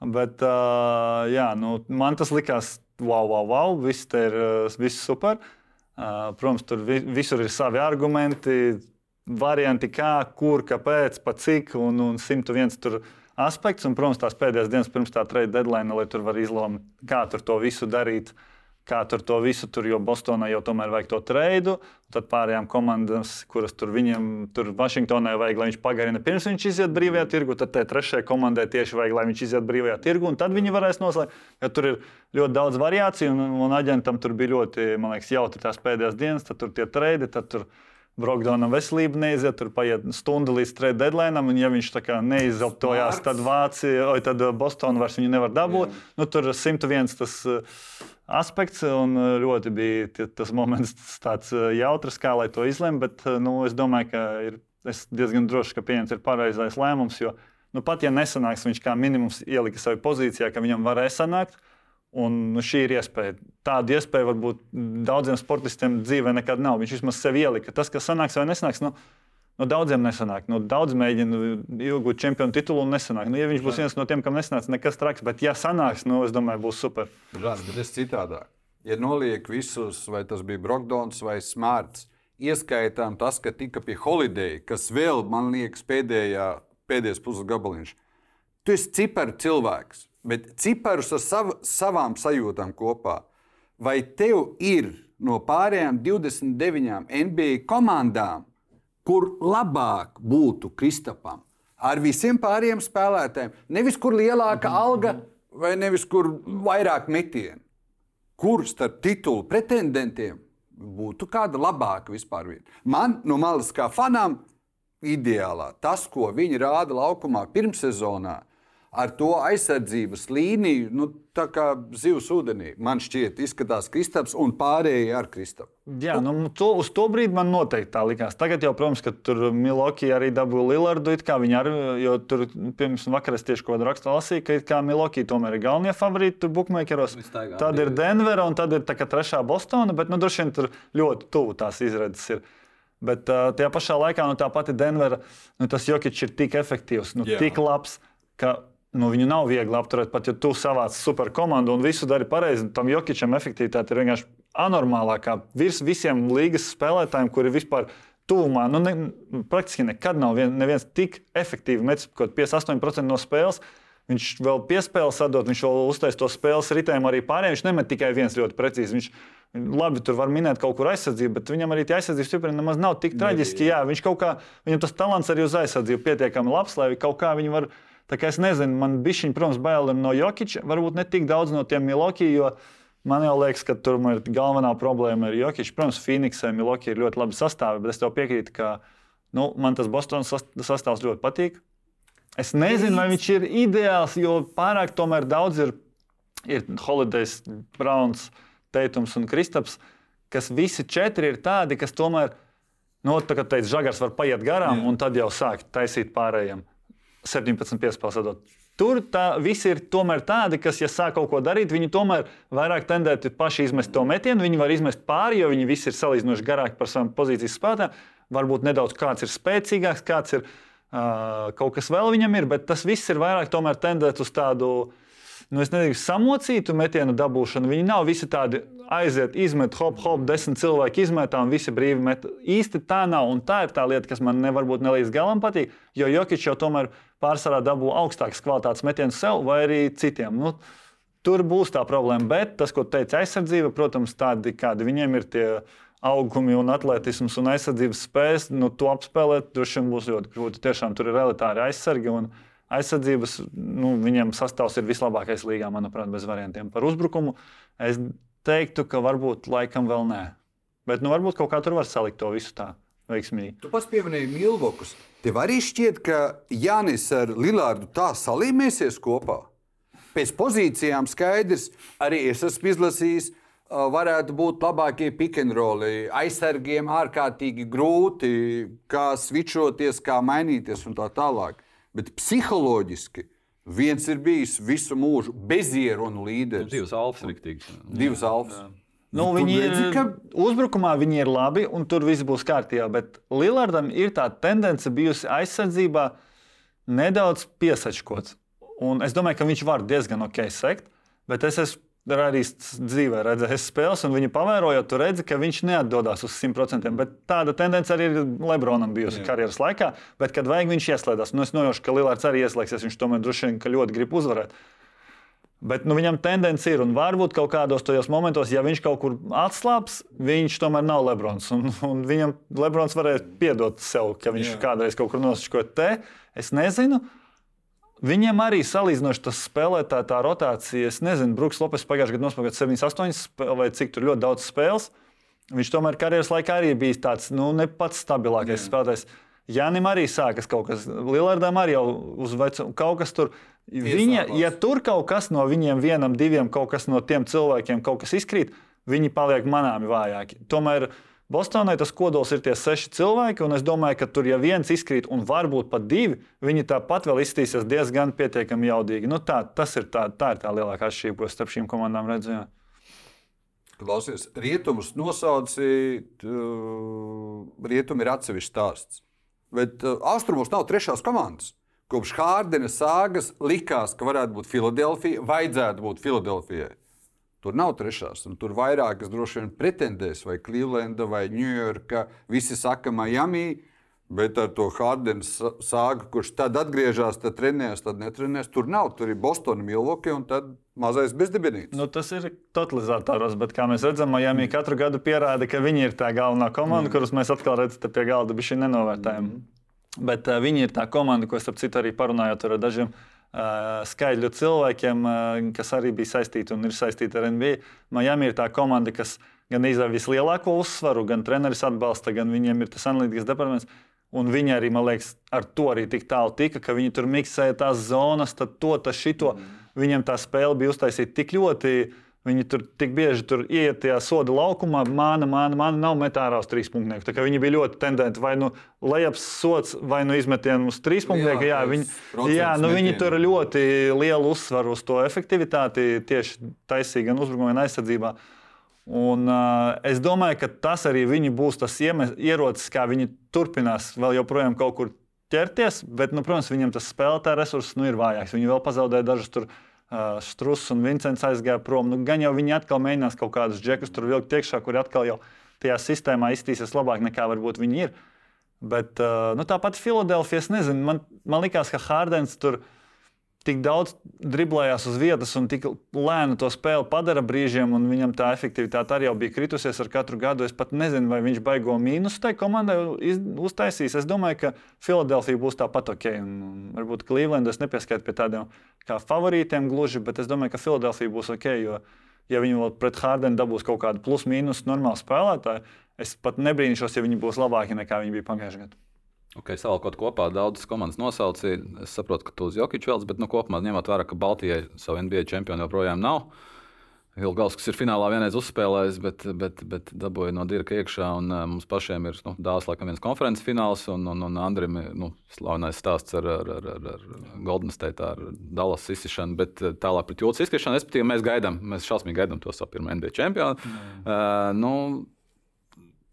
Bet uh, jā, nu, man tas likās, wow, wow, wow viss ir uh, viss super. Uh, protams, tur vi visur ir savi argumenti, varianti, kā, kur, kāpēc, pa cik, un, un 101 tur aspekts. Un, protams, tās pēdējās dienas pirms tā trade deadline, lai tur var izlemt, kā tur to visu darīt. Kā tur to visu tur, jo Bostonā jau tomēr vajag to treidu. Tad pārējām komandām, kuras tur viņam, tur Vašingtonai vajag, lai viņš pagarina pirms viņš iziet brīvajā tirgu. Tad tai trešajai komandai tieši vajag, lai viņš iziet brīvajā tirgu. Un tad viņi varēs noslēgt. Jo tur ir ļoti daudz variāciju, un, un aģentam tur bija ļoti, man liekas, jautri tās pēdējās dienas. Tad tur tie treidi, tad tur Brokdonam veselība neiziet, tur paiet stunda līdz trade deadline, un ja viņš neizzeltojās, tad Vācija, oi, tad Bostonā vairs viņu nevar dabūt. Nu, tur 101 tas uh, aspekts, un uh, ļoti bija tas moments tāds uh, jautrs, kā lai to izlemj, bet uh, nu, es domāju, ka ir es diezgan drošs, ka pieņemts ir pareizais lēmums, jo nu, pat ja nesanāks, viņš kā minimums ielika savā pozīcijā, ka viņam varēja sanākt. Un nu, šī ir iespēja. Tāda iespēja varbūt daudziem sportistiem dzīvē nekad nav. Viņš vismaz sev ielika. Tas, kas sanāks vai nesnāks, nu, no daudziem nesanāk. No daudz mēģina iegūt čempionu titulu un nesanāk. Nu, ja viņš būs viens no tiem, kam nesnāks, nekas traks. Bet, ja sanāks, nu, es domāju, būs super. Žāns, bet es citādāk. Ja noliek visus, vai tas bija Brokdons vai Smarts, ieskaitām tas, ka tika pie Holiday, kas vēl, man liekas, pēdējā, pēdējais puses gabaliņš. Tu esi ciparu cilvēks, bet ciparus ar sav, savām sajūtām kopā. Vai tev ir no pārējām 29 NBA komandām, kur labāk būtu Kristapam ar visiem pārējiem spēlētājiem? Nevis kur lielāka alga vai nevis kur vairāk metienu. Kur starp titulu pretendentiem būtu kāda labāka vispār vieta? Man no malas kā fanām ideālā tas, ko viņi rāda laukumā pirmssezonā, ar to aizsardzības līniju, nu, tā kā zivs ūdenī. Man šķiet, izskatās Kristaps un pārējie ar Kristapu. Jā, nu, to, uz to brīdi man noteikti tā likās. Tagad jau, protams, ka tur Miloki arī dabūja Lillardu. Ar, jo tur pirms vakar es tieši kaut kādu rakstu lasīju, ka Miloki tomēr ir galvenie favorīti tur bookmakeros. Tad ir Denvera un tad ir tā, trešā Bostona, bet nu, droši vien tur ļoti tuvu tās izredzes. Ir. Bet uh, tajā pašā laikā nu, tā pati Denvera, nu, tas Jokic ir tik efektīvs, nu, Jā. tik labs, ka nu, viņu nav viegli apturēt. Pat ja tu savāc superkomandu un visu dari pareizi, tam Jokičam efektivitāte ir vienkārši anormālākā. Virs visiem līgas spēlētājiem, kuri vispār tuvumā, nu, ne, praktiski nekad nav vien, neviens tik efektīvi metis, kaut 58% no spēles. Viņš vēl piespēlē sadot, viņš vēl uztais to spēles ritējumu arī pārējiem. Viņš nemet tikai viens ļoti precīzi. Viņš, labi, tur var minēt kaut kur aizsardzību, bet viņam arī tie aizsardzības stipri nemaz nav tik traģiski. Jā, viņš kaut kā, viņam tas talants arī uz aizsardzību pietiekami labs, lai kaut kā viņi var Tā kā es nezinu, man bija viņa, protams, bail no Jokiča, varbūt ne tik daudz no tiem Miloki, jo man jau liekas, ka tur ir galvenā problēma ar Jokiču. Protams, Phoenixē Miloki ir ļoti labi sastāvi, bet es tev piekrītu, ka nu, man tas Bostonas sastāvs ļoti patīk. Es nezinu, vai viņš ir ideāls, jo pārāk daudz ir, ir Holidays, Browns, Teitums un Kristaps, kas visi četri ir tādi, kas tomēr, nu, tā kā teica, žagars var paiet garām Jā. un tad jau sākt taisīt pārējiem. 17 piespēles atdot. Tur tā, visi ir tomēr tādi, kas, ja sāk kaut ko darīt, viņi tomēr vairāk tendēti paši izmest to metienu. Viņi var izmest pāri, jo viņi visi ir salīdzinoši garāki par savām pozīcijas spēlētājiem. Varbūt nedaudz kāds ir spēcīgāks, kāds ir uh, kaut kas vēl viņam ir, bet tas viss ir vairāk tendēts uz tādu nu, nezinu, samocītu metienu dabūšanu. Viņi nav visi tādi aiziet, izmet, hop, hop, desmit cilvēki izmetā un visi brīvi met. Īsti tā nav. Un tā ir tā lieta, kas man nevarbūt ne līdz galam patīk, jo Jokic jau tomēr pārsvarā dabū augstākas kvalitātes metienus sev vai arī citiem. Nu, tur būs tā problēma. Bet tas, ko teica aizsardzība, protams, tādi kādi viņiem ir tie augumi un atletisms un aizsardzības spējas, nu, to apspēlēt droši vien būs ļoti grūti. Tiešām tur ir elitāri aizsargi. Un, aizsardzības, nu, viņam sastāvs ir vislabākais līgā, manuprāt, bez variantiem. Par uzbrukumu es teiktu, ka varbūt laikam vēl nē. Bet nu, varbūt kaut kā tur var salikt to visu tā veiksmīgi. Tu pats pieminēji Milvokus. Tev arī šķiet, ka Jānis ar Lilārdu tā salīmēsies kopā. Pēc pozīcijām skaidrs, arī es esmu izlasījis, varētu būt labākie pikantroli. Aizsargiem ārkārtīgi grūti, kā switchoties, kā mainīties un tā tālāk bet psiholoģiski viens ir bijis visu mūžu bezierunu līderis. Nu, divas alfas rīktīgi. Divas alfas. Nu, viņi ir ka... uzbrukumā, viņi ir labi, un tur viss būs kārtībā. Bet Lillardam ir tā tendence bijusi aizsardzībā nedaudz piesačkots. Un es domāju, ka viņš var diezgan ok sekt, bet es esmu arī dzīvē redzējis spēles, un viņu pavērojot, tu redzi, ka viņš neatdodas uz 100%. Bet tāda tendence arī ir Lebronam bijusi Jā. karjeras laikā. Bet, kad vajag, viņš ieslēdzas. Nu, es nojaušu, ka Lillards arī ieslēgsies. Viņš tomēr droši vien ļoti grib uzvarēt. Bet nu, viņam tendence ir, un varbūt kaut kādos tajos momentos, ja viņš kaut kur atslābs, viņš tomēr nav Lebrons. Un, un viņam Lebrons varēja piedot sev, ka viņš Jā. kādreiz kaut kur nosauca te. Es nezinu. Viņiem arī salīdzinoši tas spēlētāja tā rotācija. Es nezinu, Brooks Lopes pagājušajā gadā nospēlēja 7, 8 spēles, vai cik tur ļoti daudz spēles. Viņš tomēr karjeras laikā arī bija tāds nu, ne pats stabilākais Jā. spēlētājs. Jānim arī sākas kaut kas, Lielardam arī jau uz vecumu kaut kas tur. Viņa, ja tur kaut kas no viņiem, vienam, diviem, kaut kas no tiem cilvēkiem, kaut kas izkrīt, viņi paliek manāmi vājāki. Tomēr Bostonai tas kodols ir tie seši cilvēki, un es domāju, ka tur, ja viens izkrīt, un varbūt pat divi, viņi tāpat vēl izskatīsies diezgan pietiekami jaudīgi. Nu, tā, ir tā, tā ir tā lielākā atšķirība, ko starp šīm komandām redzēju. Klausies, rietumus nosaucīt, rietumi ir atsevišķs stāsts. Bet austrumos nav trešās komandas. Kopš Hārdena sāgas likās, ka varētu būt Filadelfija, vajadzētu būt Filadelfijai. Tur nav trešās, un tur vairākas droši vien pretendēs, vai Clevelanda, vai Ņujorka. Visi saka, Miami, bet ar to Hārdena sāgu, kurš tad atgriežas, tad trenējas, tad netrenējas. Tur nav, tur ir Bostonā, Milvoki un tad mazais bezdibinīts. Nu, tas ir totalizatoros, bet kā mēs redzam, Miami katru gadu pierāda, ka viņi ir tā galvenā komanda, mm. kurus mēs atkal redzam pie galda, bet šī nenovērtējama. Mm. Bet uh, viņi ir tā komanda, ko es ap citu arī parunājot ar dažiem skaidru cilvēkiem, kas arī bija saistīti un ir saistīti ar NBA. Miami ir tā komanda, kas gan izdev vislielāko uzsvaru, gan treneris atbalsta, gan viņiem ir tas analītikas departaments. Un viņi arī, man liekas, ar to arī tik tālu tika, ka viņi tur miksēja tās zonas, tad to, tas šito. Mm. Viņiem tā spēle bija uztaisīta tik ļoti uh, Viņi tur tik bieži tur iet tajā soda laukumā, māna, māna, māna nav metārā uz trīs punktnieku. Viņi bija ļoti tendenti vai nu lejas sots, vai nu izmetienu uz trīs punktnieku. Jā, viņi, jā nu, viņi tur ļoti lielu uzsvaru uz to efektivitāti tieši taisīja gan uzbrukumā, gan aizsardzībā. Un, uh, es domāju, ka tas arī būs tas ierocis, kā viņi turpinās vēl joprojām kaut kur ķerties. Bet, nu, protams, viņiem tas spēlētāja resurss nu, ir vājāks. Viņi vēl pazaudēja dažus tur Struss un Vincents aizgāja prom. Nu, gan jau viņi atkal mēģinās kaut kādus džekus tur vilkt iekšā, kuri atkal jau tajā sistēmā izskatīsies labāk nekā varbūt viņi ir. Bet nu, tāpat Filadelfijas, nezinu, man, man liekas, ka Hārdens tur ir tik daudz driblējās uz vietas un tik lēni to spēli padara brīžiem, un viņam tā efektivitāte arī bija kritusies ar katru gadu. Es pat nezinu, vai viņš baigo mīnusu tai komandai uztaisīs. Es domāju, ka Filadelfija būs tāpat ok. Un, un varbūt Clevelandas nepieskait pie tādiem kā favorītiem gluži, bet es domāju, ka Filadelfija būs ok. Jo, ja viņi vēl pret Hārdenu dabūs kaut kādu plus-mínus normālu spēlētāju, es pat nebrīnīšos, ja viņi būs labāki nekā viņi bija pagājušajā gadā. Okay, Savukārt, kopā daudzas komandas nosaucīja. Es saprotu, ka tu uz Jokiču vēlaties, bet nu, kopumā ņemot vērā, ka Baltijai savu NBA čempionu joprojām nav. Ilgauskas ir finālā vienreiz uzspēlējis, bet, bet, bet dabūja no Dirka iekšā. Un, uh, mums pašiem ir nu, dāvāts laikam viens konferences fināls, un, un, un Andrim ir nu, slavenais stāsts ar, ar, ar, ar, ar Golden State, ar Dallas izsišanu. Bet tālāk pret jūtas izskriešanu, respektīvi, mēs gaidām, mēs šausmīgi gaidām to savu pirmo NBA čempionu. Mm. Uh, nu,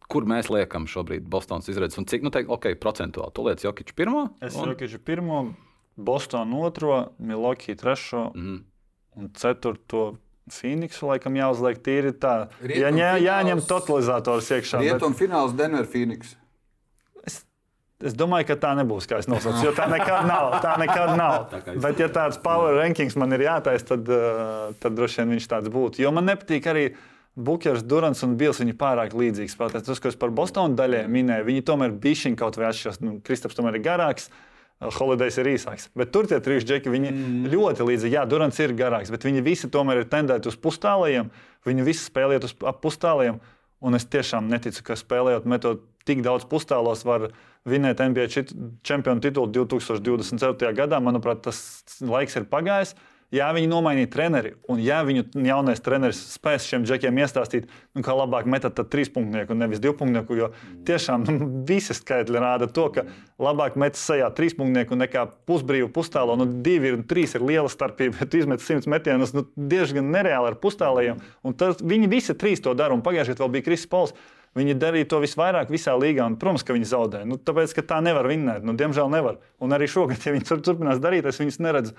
Kur mēs liekam šobrīd Bostonas izredzes un cik, nu, teikt, ok, procentuāli? Tu liec Jokiču pirmo? Es un... Jokiču pirmo, Bostonu otro, Milwaukee trešo mm -hmm. un ceturto. Phoenixu laikam jāuzliek tīri tā. Rietum ja ņē, jāņem totalizators iekšā. Rietum bet... fināls Denver Phoenix. Es, es domāju, ka tā nebūs, kā es nosaucu, jo tā nekad nav. Tā nekad nav. tā Bet, ja tāds power rankings man ir jātaisa, tad, uh, tad droši vien viņš tāds būtu. Jo man nepatīk arī Bukers, Durants un Bils viņi pārāk līdzīgi spēlē. Tas, ko es par Bostonu daļai minēju, viņi tomēr bija šī kaut vai atšķirās. Nu, Kristaps tomēr ir garāks. Uh, Holidejs ir īsāks. Bet tur tie trīs džeki mm. ļoti līdzīgi. Jā, Durants ir garāks, bet viņi visi tomēr ir tendēti uz pustālajiem. Viņi visi spēlējot uz pustālajiem. Un es tiešām neticu, ka spēlējot metot tik daudz pustālos, var vinēt NBA čempionu titulu 2024. gadā. Manuprāt, tas laiks ir pagājis. Ja viņi nomainīja treneri, un ja viņu jaunais treneris spēs šiem džekiem iestāstīt, nu, kā labāk metat trīspunktnieku un nevis divpunktnieku, jo tiešām nu, visi skaitļi rāda to, ka labāk metas sejā trīspunktnieku nekā pusbrīvu pustālo. Nu, divi un trīs ir liela starpība, bet izmet simts metienus nu, diezgan nereāli ar pustālajiem. Tas, viņi visi trīs to dara, un pagājušajā gadā vēl bija Kristis Pols. Viņi darīja to visvairāk visā līgā. Un, protams, ka viņi zaudē. Nu, tāpēc, ka tā nevar vinnēt. Nu, diemžēl nevar. Un arī šogad, ja viņi turpinās darīt, es viņus neredzu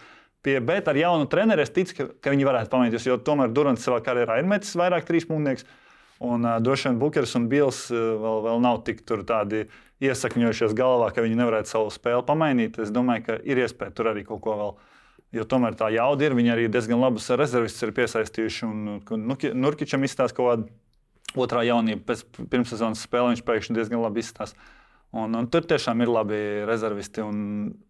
Pie, bet ar jaunu treneru es ticu, ka, ka viņi varētu pamainīties. Jo tomēr Durants savā karjerā ir metis vairāk trīspunktniekus. Un uh, droši vien Bukers un Bils uh, vēl, vēl nav tik tādi iesakņojušies galvā, ka viņi nevarētu savu spēli pamainīt. Es domāju, ka ir iespēja tur arī kaut ko vēl. Jo tomēr tā jauda ir. Viņi arī diezgan labus rezervistus ir piesaistījuši. Un, un Nurkičam izstāsta kaut kāda otrā jaunība pēc pirmssezonas spēles. Viņš pēkšņi diezgan labi izstāsta. Un, un tur tiešām ir labi rezervisti.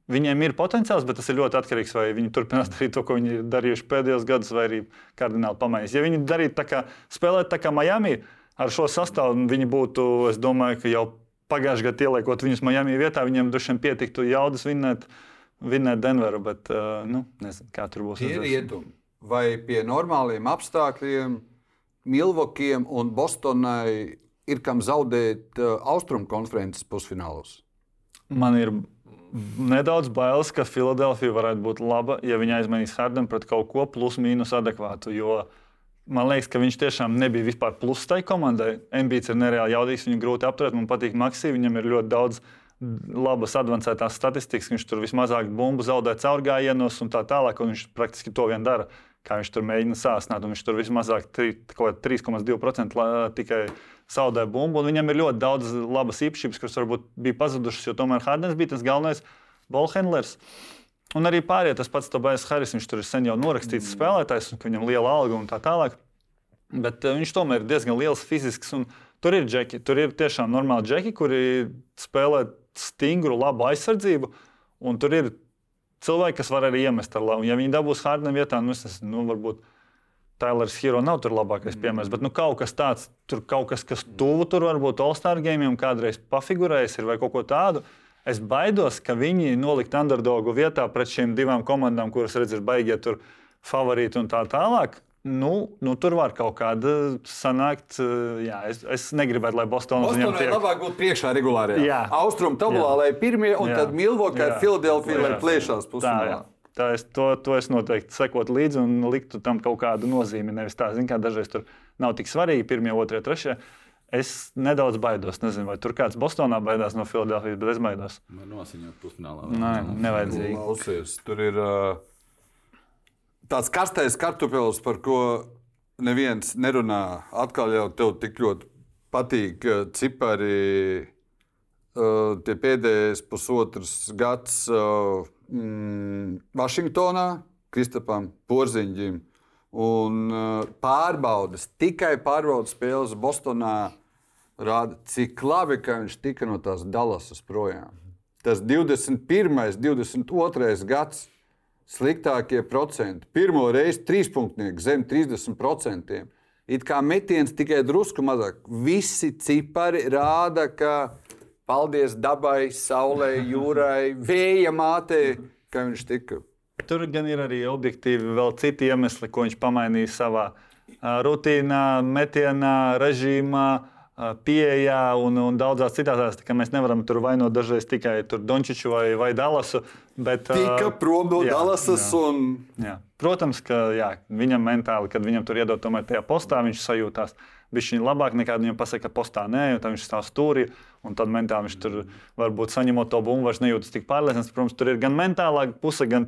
Viņiem ir potenciāls, bet tas ir ļoti atkarīgs no tā, vai viņi turpinās darīt to, ko viņi ir darījuši pēdējos gados, vai arī kardināli pamainīs. Ja viņi darītu tā kā spēlēt tā kā Miami ar šo sastāvu, viņi būtu, es domāju, ka jau pagājušajā gadā ieliekot viņus Miami vietā, viņiem vien pietiktu jaudas vinnēt, vinnēt Denveru. Bet, uh, nu, nezinu, kā tur būs. Ir rietumi. Vai pie normāliem apstākļiem Milvokiem un Bostonai ir kam zaudēt uh, austrumu konferences pusfinālos? Man ir nedaudz bailes, ka Filadelfija varētu būt laba, ja viņi aizmainīs Hardenu pret kaut ko plus-mínus adekvātu. Jo man liekas, ka viņš tiešām nebija vispār plus tai komandai. Embīts ir nereāli jaudīgs, viņu grūti apturēt. Man patīk Maksī, viņam ir ļoti daudz labas, avansētās statistikas. Viņš tur vismazāk bumbu zaudē caurgājienos un tā tālāk. Un viņš praktiski to vien dara. Kā viņš tur mēģina sāsnāt, un viņš tur vismazāk 3,2% tikai zaudē bumbu. Viņam ir ļoti daudz labas īpašības, kuras varbūt bija pazudušas, jo tomēr Hardens bija tas galvenais bolhendlers. Un arī pārējie tas pats Tobais Haris, viņš tur ir sen jau norakstīts mm. spēlētājs, un viņam liela alga un tā tālāk. Bet uh, viņš tomēr ir diezgan liels fizisks. Tur ir džeki, tur ir tiešām normāli džeki, kuri spēlē stingru, labu aizsardzību. Un tur ir cilvēki, kas var arī iemest ar labu. Ja viņi dabūs Hardena vietā, nu, es, nu varbūt Tailers Hero nav tur labākais mm. piemērs, bet nu, kaut kas tāds, tur kaut kas, kas tuvu tur varbūt All-Star game, kādreiz pafigurējis ir vai kaut ko tādu. Es baidos, ka viņi nolikt underdogu vietā pret šīm divām komandām, kuras redz, ir baigie tur favorīti un tā tālāk. Nu, nu, tur var kaut kāda sanākt. Jā, es, es negribētu, lai Bostonas viņam tiek. labāk būt priekšā regulārajā. Austrum tabulā, lai pirmie, un jā. tad Milvokā ir Filadelfija, lai plēšās pusfinālā. Tā es, to, to es noteikti sekotu līdzi un liktu tam kaut kādu nozīmi. Nevis tā, zin, kā dažreiz tur nav tik svarīgi, pirmie, otrie, trešie. Es nedaudz baidos. Nezinu, vai tur kāds Bostonā baidās no Filadelfijas, bet es baidos. Nosiņot pusfinālā. Nē, nevajadzīgi. Lausies, tur ir uh, tāds karstais kartupēlis, par ko neviens nerunā. Atkal jau tev tik ļoti patīk cipari. Uh, tie pēdējais pusotrs gads. Uh, mm, Vašingtonā, Kristapam Porziņģim. Un uh, pārbaudas, tikai pārbaudas spēles Bostonā rāda, cik labi, viņš tika no tās Dallasas projām. Tas 21. un 22. gads sliktākie procenti. Pirmo reizi trīspunktnieki zem 30%. It kā metiens tikai drusku mazāk. Visi cipari rāda, ka Paldies dabai, saulē, jūrai, vēja mātei, ka viņš tika. Tur gan ir arī objektīvi vēl citi iemesli, ko viņš pamainīja savā rutīnā, metienā, režīmā, pieejā un, un daudzās citās. Mēs nevaram tur vainot dažreiz tikai Dončiču vai, vai Dallasu. Bet, Tika prom no Dallasas. Un... Jā. Protams, ka jā, viņam mentāli, kad viņam tur iedod tomēr tajā postā, viņš sajūtās viņš labāk nekā viņam pasaka, ka postā nē, jo tam viņš stāv stūrī. Un tad mentāli viņš tur varbūt saņemot to bumbu, vairs nejūtas tik pārliecināts. Protams, tur ir gan mentālā puse, gan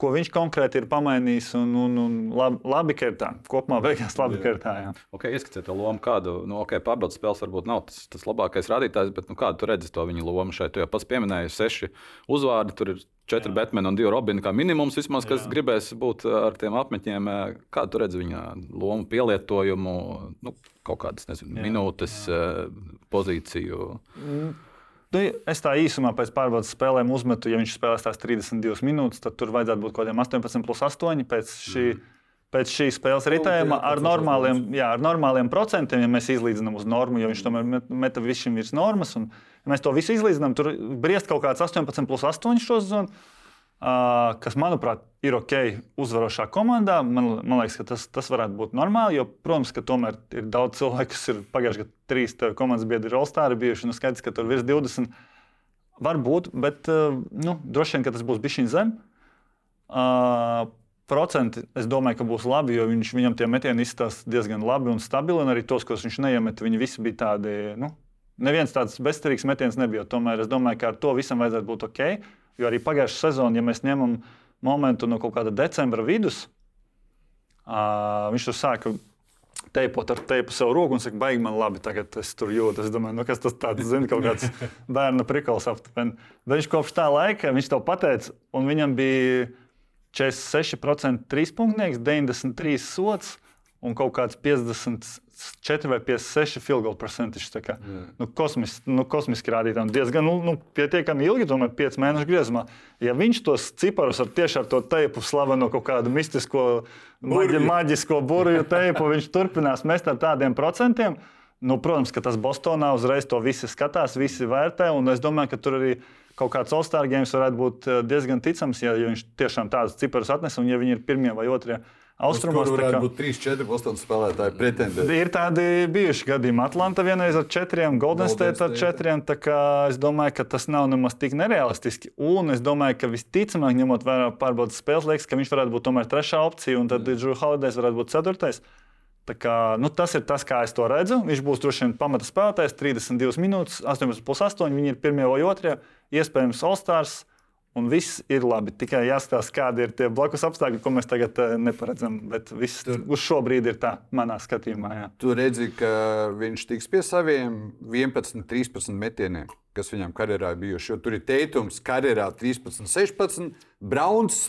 ko viņš konkrēti ir pamainījis. Un, un, un labi, labi, ka ir tā. Kopumā beigās labi, ka ir tā. Jā. Okay, Ieskatiet to lomu, kādu, nu, ok, pārbaudas spēles varbūt nav tas, tas labākais rādītājs, bet nu, kādu redzi to viņa lomu šeit? Tu jau pats pieminēji seši uzvārdi, tur ir četri Jā. Batmani un divi Robini, kā minimums, vismaz, kas Jā. gribēs būt ar tiem apmetņiem. Kā tu redzi viņa lomu, pielietojumu, nu, kaut kādas nezinu, Jā. minūtes, Jā. pozīciju? Mm. Nu, es tā īsumā pēc pārbaudas spēlēm uzmetu, ja viņš spēlēs tās 32 minūtes, tad tur vajadzētu būt kaut kādiem 18 plus 8 pēc šī. Mm. Pēc šīs spēles ritējuma ar normāliem, jā, ar normāliem procentiem, ja mēs izlīdzinām uz normu, jo viņš tomēr meta visu virs normas. Un, uh, Ja mēs to visu izlīdzinām, tur briest kaut kāds 18 plus 8 šo zonu. Uh, kas, manuprāt, ir ok, uzvarošā komandā. Man, man liekas, ka tas, tas varētu būt normāli. Jo, protams, ka tomēr ir daudz cilvēku, kas ir pagājuši gadu trīs komandas biedri, ir All-Star bijuši. Nu, skaidrs, ka tur virs 20 var būt, bet uh, nu, droši vien tas būs bijis zem. Uh, procenti, es domāju, ka būs labi, jo viņš, viņam tie metieni izstāsta diezgan labi un stabili. Un arī tos, ko viņš neiemet, viņi visi bija tādi. Nu, Neviens tāds bezcerīgs metiens nebija. Tomēr es domāju, ka ar to visam vajadzētu būt ok. Jo arī pagājušā sezonā, ja mēs ņemam momentu no kaut kāda decembra vidus, uh, viņš tur sāka teipot ar teipu savu roku un saka, baigi man labi, tagad es tur jūtu. Es domāju, nu, kas tas tāds, zina, kaut kāds bērna prikals aptuveni. Bet viņš kopš tā laika, viņš to pateica, un viņam bija 46% trīspunktnieks, 93 sots un kaut kāds 50 4 vai 56 field goal percentage. Nu, kosmis, nu, kosmiski rādītājiem diezgan nu, nu, pietiekami ilgi, tomēr 5 mēnešu griezumā. Ja viņš tos ciparus ar tieši ar to teipu slaveno kaut kādu mistisko, maģi, maģisko burbuļu teipu, viņš turpinās mest ar tādiem procentiem. Nu, protams, ka tas Bostonā uzreiz to visi skatās, visi vērtē. Es domāju, ka tur arī kaut kāds All-Star games varētu būt eh, diezgan ticams, ja, ja viņš tiešām tādus ciparus atnes un ja viņi ir pirmie vai otrie austrumos. Tur tā kā- varētu būt 3-4 Bostonas spēlētāji pretendenti. Ir tādi bijuši gadījumi. Atlanta vienreiz ar četriem, Golden Golden State ar State. četriem. tā kā Es domāju, ka tas nav nemaz tik nerealistiski. Un es domāju, ka visticamāk, ņemot vērā pārbaudas spēles, liekas, ka viņš varētu būt tomēr trešā opcija, un tad Drew Holidays varētu būt ceturtais. Tā kā, nu, tas ir tas, kā es to redzu. Viņš būs droši vien pamata spēlētājs, 32 minūtes, 18,8. Viņi ir pirmie vai otrie, iespējams, All-Stars. Un viss ir labi. Tikai jāskatās, kādi ir tie blakus apstākļi, ko mēs tagad uh, neparedzam. Bet viss Tur- uz šo brīdi ir tā, manā skatījumā. Jā. Tu redzi, ka viņš tiks pie saviem 11, 13 metieniem, kas viņam karjerā bijuši. Jo tur ir teikums, karjerā 13, 16, Browns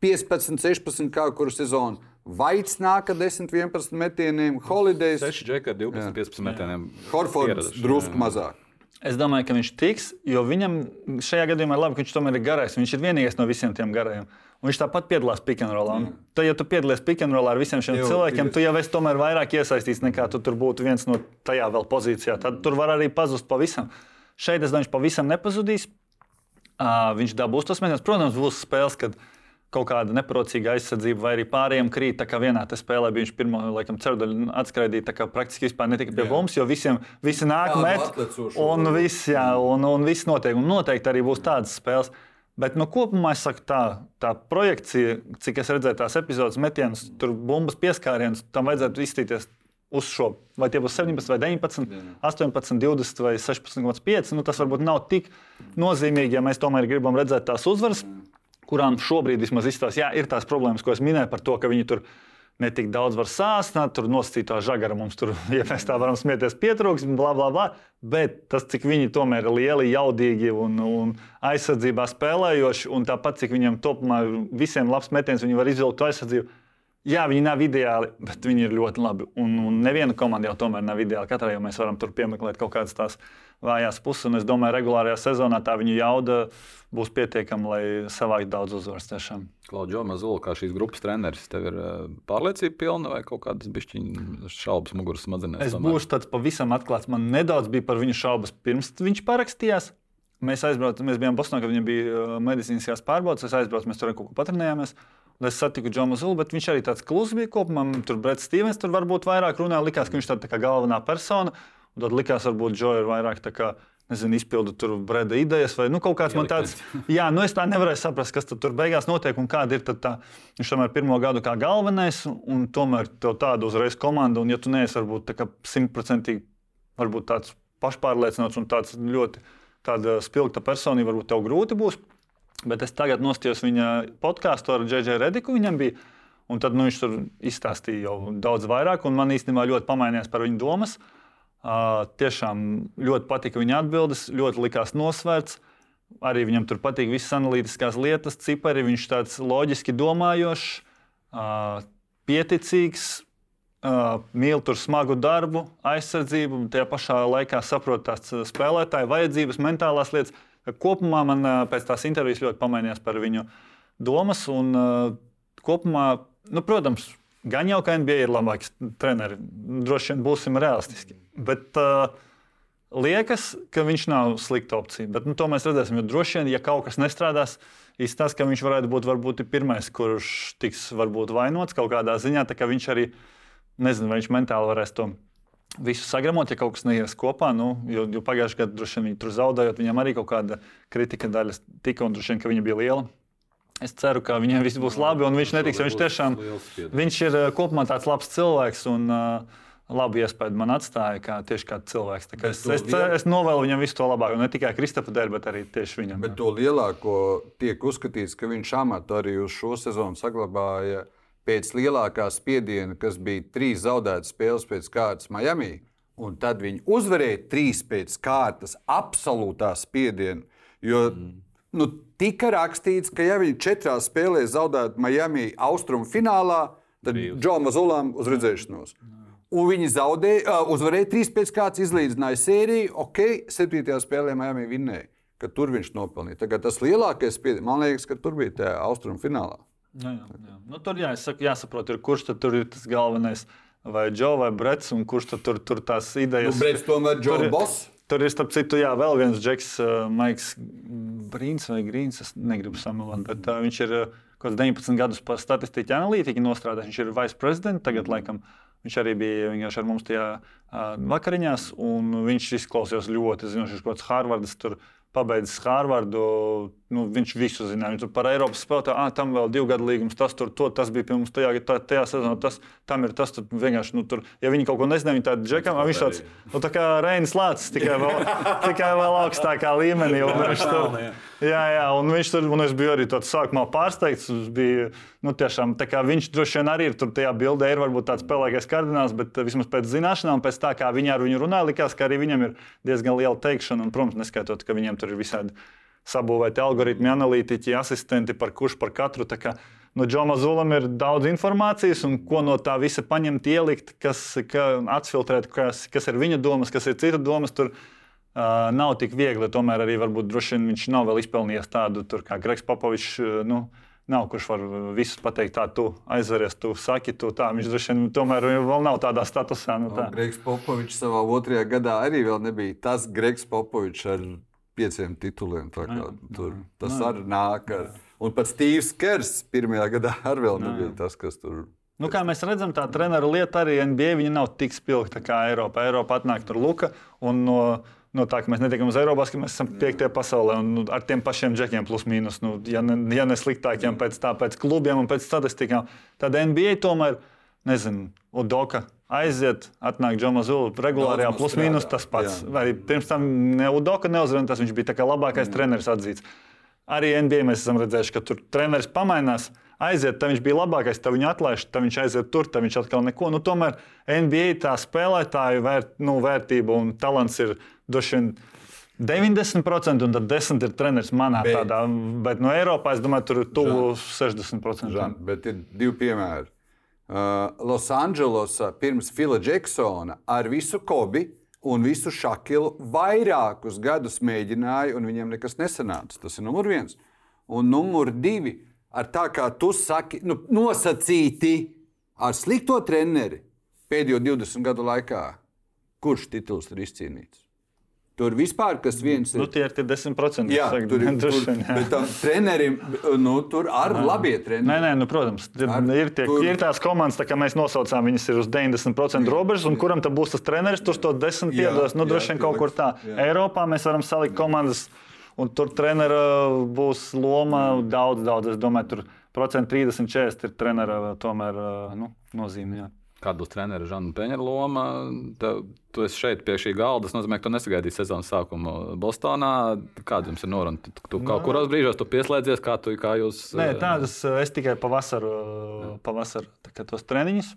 15, 16 kā kuru sezonu. Vaits nāk ar 10, 11 metieniem, Holidays, 6 džekari, 12, 15 metieniem. Horfords drusku mazāk. Es domāju, ka viņš tiks, jo viņam šajā gadījumā ir labi, ka viņš tomēr ir garais. Viņš ir vienīgais no visiem tiem garajiem. Un viņš tāpat piedalās pikantrolā. Tad, ja tu piedalies pikantrolā ar visiem šiem Tev cilvēkiem, tu jau esi tomēr vairāk iesaistīts nekā tu tur būtu viens no tajā vēl pozīcijā. Tad tur var arī pazust pavisam. Šeit es domāju, viņš pavisam nepazudīs. Uh, viņš dabūs tos metienus. Protams, būs spēles, kad kaut kāda neprocīga aizsardzība vai arī pārējiem krīt. Tā kā vienā spēlē bija viņš pirmo, laikam, ceturdaļu atskraidīja, tā kā praktiski vispār netika pie Jā. mums, jo visiem visi nāk met. Un viss, jā, un, un viss notiek. Un noteikti arī būs tādas spēles. Bet nu, kopumā es saku, tā, tā projekcija, cik es redzēju tās epizodes metienus, tur bumbas pieskārienus, tam vajadzētu izstīties uz šo. Vai tie būs 17, vai 19, 18, 20 vai 16,5. Nu, tas varbūt nav tik nozīmīgi, ja mēs tomēr gribam redzēt tās uzvaras, kurām šobrīd vismaz izstāsta, jā, ir tās problēmas, ko es minēju par to, ka viņi tur netik daudz var sāsnāt, tur nosacītā žagara mums tur, ja mēs tā varam smieties, pietrūks, bla, bla, bla. Bet tas, cik viņi tomēr ir lieli, jaudīgi un, un aizsardzībā spēlējoši, un tāpat, cik viņiem topumā visiem labs metiens, viņi var izvilkt aizsardzību. Jā, viņi nav ideāli, bet viņi ir ļoti labi. Un, un neviena komanda jau tomēr nav ideāla. Katrai jau mēs varam tur piemeklēt kaut kādas tās vājās puses. Un es domāju, ka regulārajā sezonā tā viņa jauda būs pietiekama, lai savāktu daudz uzvaras. Klaudžo Mazula, kā šīs grupas treneris, tev ir eh, pārliecība pilna vai kaut kādas bišķiņas šaubas muguras smadzenēs? Es tomēr? būšu tāds pavisam atklāts. Man nedaudz bija par viņu šaubas pirms viņš parakstījās. Mēs aizbraucām, mēs bijām Bostonā, kad viņam bija uh, medicīniskās pārbaudes. Es aizbraucu, mēs tur kaut ko patrenējāmies. Es satiku Džonu Zulu, bet viņš arī tāds kluss bija kopumā. Tur Brits Stevens tur varbūt vairāk runāja. Likās, ka viņš tāda tā kā galvenā persona. Un tad likās, varbūt Džo ir vairāk tā kā. Nezinu, izpildu tur breda idejas, vai nu, kaut kāds man tāds. Jā, nu es tā nevarēju saprast, kas tur beigās notiek un kāda ir tā. Viņš tomēr pirmo gadu kā galvenais, un tomēr tev tāda uzreiz komanda, un ja tu neesi varbūt simtprocentīgi, tāds pašpārliecināts un tāds ļoti tāda spilgta personība, varbūt tev grūti būs. Bet es tagad nostājos viņa podkāstu ar Džeģe Rediku. Viņam bija, un tad nu, viņš tur izstāstīja jau daudz vairāk, un man īstenībā ļoti pamainījās par viņu domas. Uh, tiešām ļoti patika viņa atbildes, ļoti likās nosvērts. Arī viņam tur patīk visas analītiskās lietas, cipari. Viņš tāds loģiski domājošs, pieticīgs, mīl tur smagu darbu, aizsardzību, un tajā pašā laikā saprot tās spēlētāju vajadzības, mentālās lietas. Kopumā man pēc tās intervijas ļoti pamainījās par viņu domas. Un, kopumā, nu, protams, gan jau ka NBA ir labāks treneris, droši vien būsim realistiski. Bet uh, liekas, ka viņš nav slikta opcija. Bet, nu, to mēs redzēsim. Jo droši vien, ja kaut kas nestrādās, izstāsta, ka viņš varētu būt varbūt, pirmais, kurš tiks varbūt, vainots kaut kādā ziņā. Tā kā viņš arī nezinu, vai viņš mentāli varēs to visu sagramot, ja kaut kas neies kopā. Nu, jo, jo pagājušajā gadā droši vien viņi tur zaudējot, viņam arī kaut kāda kritika daļa tika, un droši vien, ka viņa bija liela. Es ceru, ka viņiem viss būs labi, un viņš netiks. Viņš tiešām viņš ir kopumā tāds labs cilvēks. Un, uh, Labu iespēju man atstāja kā, tieši kā cilvēks. Kā Es, to es, lielu- es novēlu viņam visu to labāko. Ne tikai Kristapa dēļ, bet arī tieši viņam. Bet to lielāko tiek uzskatīts, ka viņš amatu arī uz šo sezonu saglabāja pēc lielākā spiediena, kas bija trīs zaudētas spēles pēc kārtas Miami. Un tad viņi uzvarēja trīs pēc kārtas absolūtā spiediena. Jo nu, tika rakstīts, ka ja viņi četrās spēlēs zaudētu Miami austrumu finālā, tad Džona Zulām uz redzēšanos. Un viņi zaudēja, uh, uzvarēja trīs pēc kārtas, izlīdzināja sēriju. Ok, septītajā spēlē Miami vinnēja, ka tur viņš nopelnīja. Tagad tas lielākais spiediens, man liekas, ka tur bija tajā austrumu finālā. Jā, jā, jā. Nu, tur jā, saku, jāsaprot, ir, kurš tad tur ir tas galvenais. Vai Džo vai Brets, un kurš tad tur, tur tās idejas Nu, Brits tomēr ir- Boss. Tur ir, starp citu, jā, vēl viens Džeks, uh, Maiks Brīns vai Grīns. Es negribu samalot, bet uh, viņš ir, uh, kaut kāds 19 gadus par statistiķu analītiķu nostrādājis. Viņš ir viceprezidents tagad, laikam. Viņš arī bija vienkārši ar mums tajā vakariņās, un viņš izklausījās ļoti zinošs. Kaut kāds Harvards, tur pabeidzis Harvardu. Nu, viņš visu zināja. Viņš par Eiropas spēlētāju, ah, tam vēl divu gadu līgums, tas, tur, to, tas bija pie mums tajā, tā, tajā sezonā. Tas, tam ir tas, tur vienkārši, nu, tur, ja viņi kaut ko nezināja, viņi tādu džekam, viņš tāds, nu, tā kā Reinis Lācis, tikai vēl, tikai vēl augstākā līmenī. Un viņš tur, jā, jā, un viņš tur, un es biju arī tāds sākumā pārsteigts. Bija, nu, tiešām, viņš droši vien arī ir tur tajā bildē, ir varbūt tāds spēlēkais kardināls, bet vismaz pēc zināšanām, pēc tā, kā viņi ar viņu runāja, likās, ka arī viņam ir diezgan liela teikšana. Un, protams, neskaitot, ka viņiem tur ir visādi sabūvēti algoritmi, analītiķi, asistenti, par kurš par katru. Kā, no Džona Zulam ir daudz informācijas, un ko no tā visa paņemt, ielikt, kas atfiltrēt, kas, kas ir viņa domas, kas ir cita domas. Tur, uh, nav tik viegli. Tomēr arī varbūt viņš nav vēl izpelnījies tādu tur, kā Gregs Popovičs. Uh, nu, Nav kurš var visus pateikt, tā, tu aizveries, tu saki, tu tā. Viņš droši vien tomēr vēl nav tādā statusā. Nu, tā. Gregs Popovičs savā otrajā gadā arī nebija tas Gregs Popovičs ar pieciem tituliem. Kā, tur, tas arī nāk. Ar, un pats Steve's Kers pirmajā gadā arī vēl nebija tas, kas tur. Nu, kā mēs redzam, tā treneru lieta arī NBA nav tik spilgta kā Eiropa. Eiropa atnāk tur Luka un no, no tā, ka mēs netiekam uz Eiropas, ka mēs esam piektie pasaulē un nu, ar tiem pašiem džekiem plus mīnus. Nu, ja, ne, ja ne sliktākiem pēc tā, pēc klubiem un pēc statistikām, tad NBA tomēr, nezinu, Udoka aiziet, atnāk Džona Zula regulārajā plus-minus tas pats. Jā. Vai pirms tam ne Udoka neuzvarēja, tas viņš bija labākais mm. treneris atzīts. Arī NBA mēs esam redzējuši, ka tur treneris pamainās. Aiziet, tad viņš bija labākais, tad viņš atlaiž, tad viņš aiziet tur, tad viņš atkal neko. Nu, tomēr NBA tā spēlētāju vērt, nu, vērtība un talants ir droši vien 90%, un tad 10% ir treneris manā bet, tādā. Bet no Eiropā es domāju, tur ir tuvu 60%. Žan, bet ir divi piemēri. Uh, Losandželosā pirms Fila Džeksona ar visu Kobi un visu Šakilu vairākus gadus mēģināja, un viņiem nekas nesanāca. Tas ir numur viens. Un numur divi, ar tā kā tu saki, nu, nosacīti ar slikto treneri pēdējo 20 gadu laikā, kurš tituls ir izcīnīts? Tur vispār kas viens ir. Nu, tie ir tie 10%. Jā, saka, tur ir. Jā. bet tam trenerim, nu, tur ar nē. labie treneri. Nē, nē, nu, protams. Ar, ir, tie, tur... ir tās komandas, tā kā mēs nosaucām, viņas ir uz 90% robežas, un kuram tad būs tas treneris, tur to 10 piedos. Nu, droši vien kaut kur tā. Jā. Eiropā mēs varam salikt komandas, un tur trenera būs loma daudz, daudz. Es domāju, tur procentu 30, 40 ir trenera tomēr nu, nozīmē. Jā kāda būs treneru Žana Peņera loma. Tev, tu esi šeit pie šī galda. Tas nozīmē, ka tu nesagaidīji sezonas sākumu Bostonā. Kāda jums ir noruna? Tu, tu no. kaut kuros brīžos tu pieslēdzies, kā, tu, kā jūs. Nē, tādas es tikai pavasaru, pavasaru tos treniņus.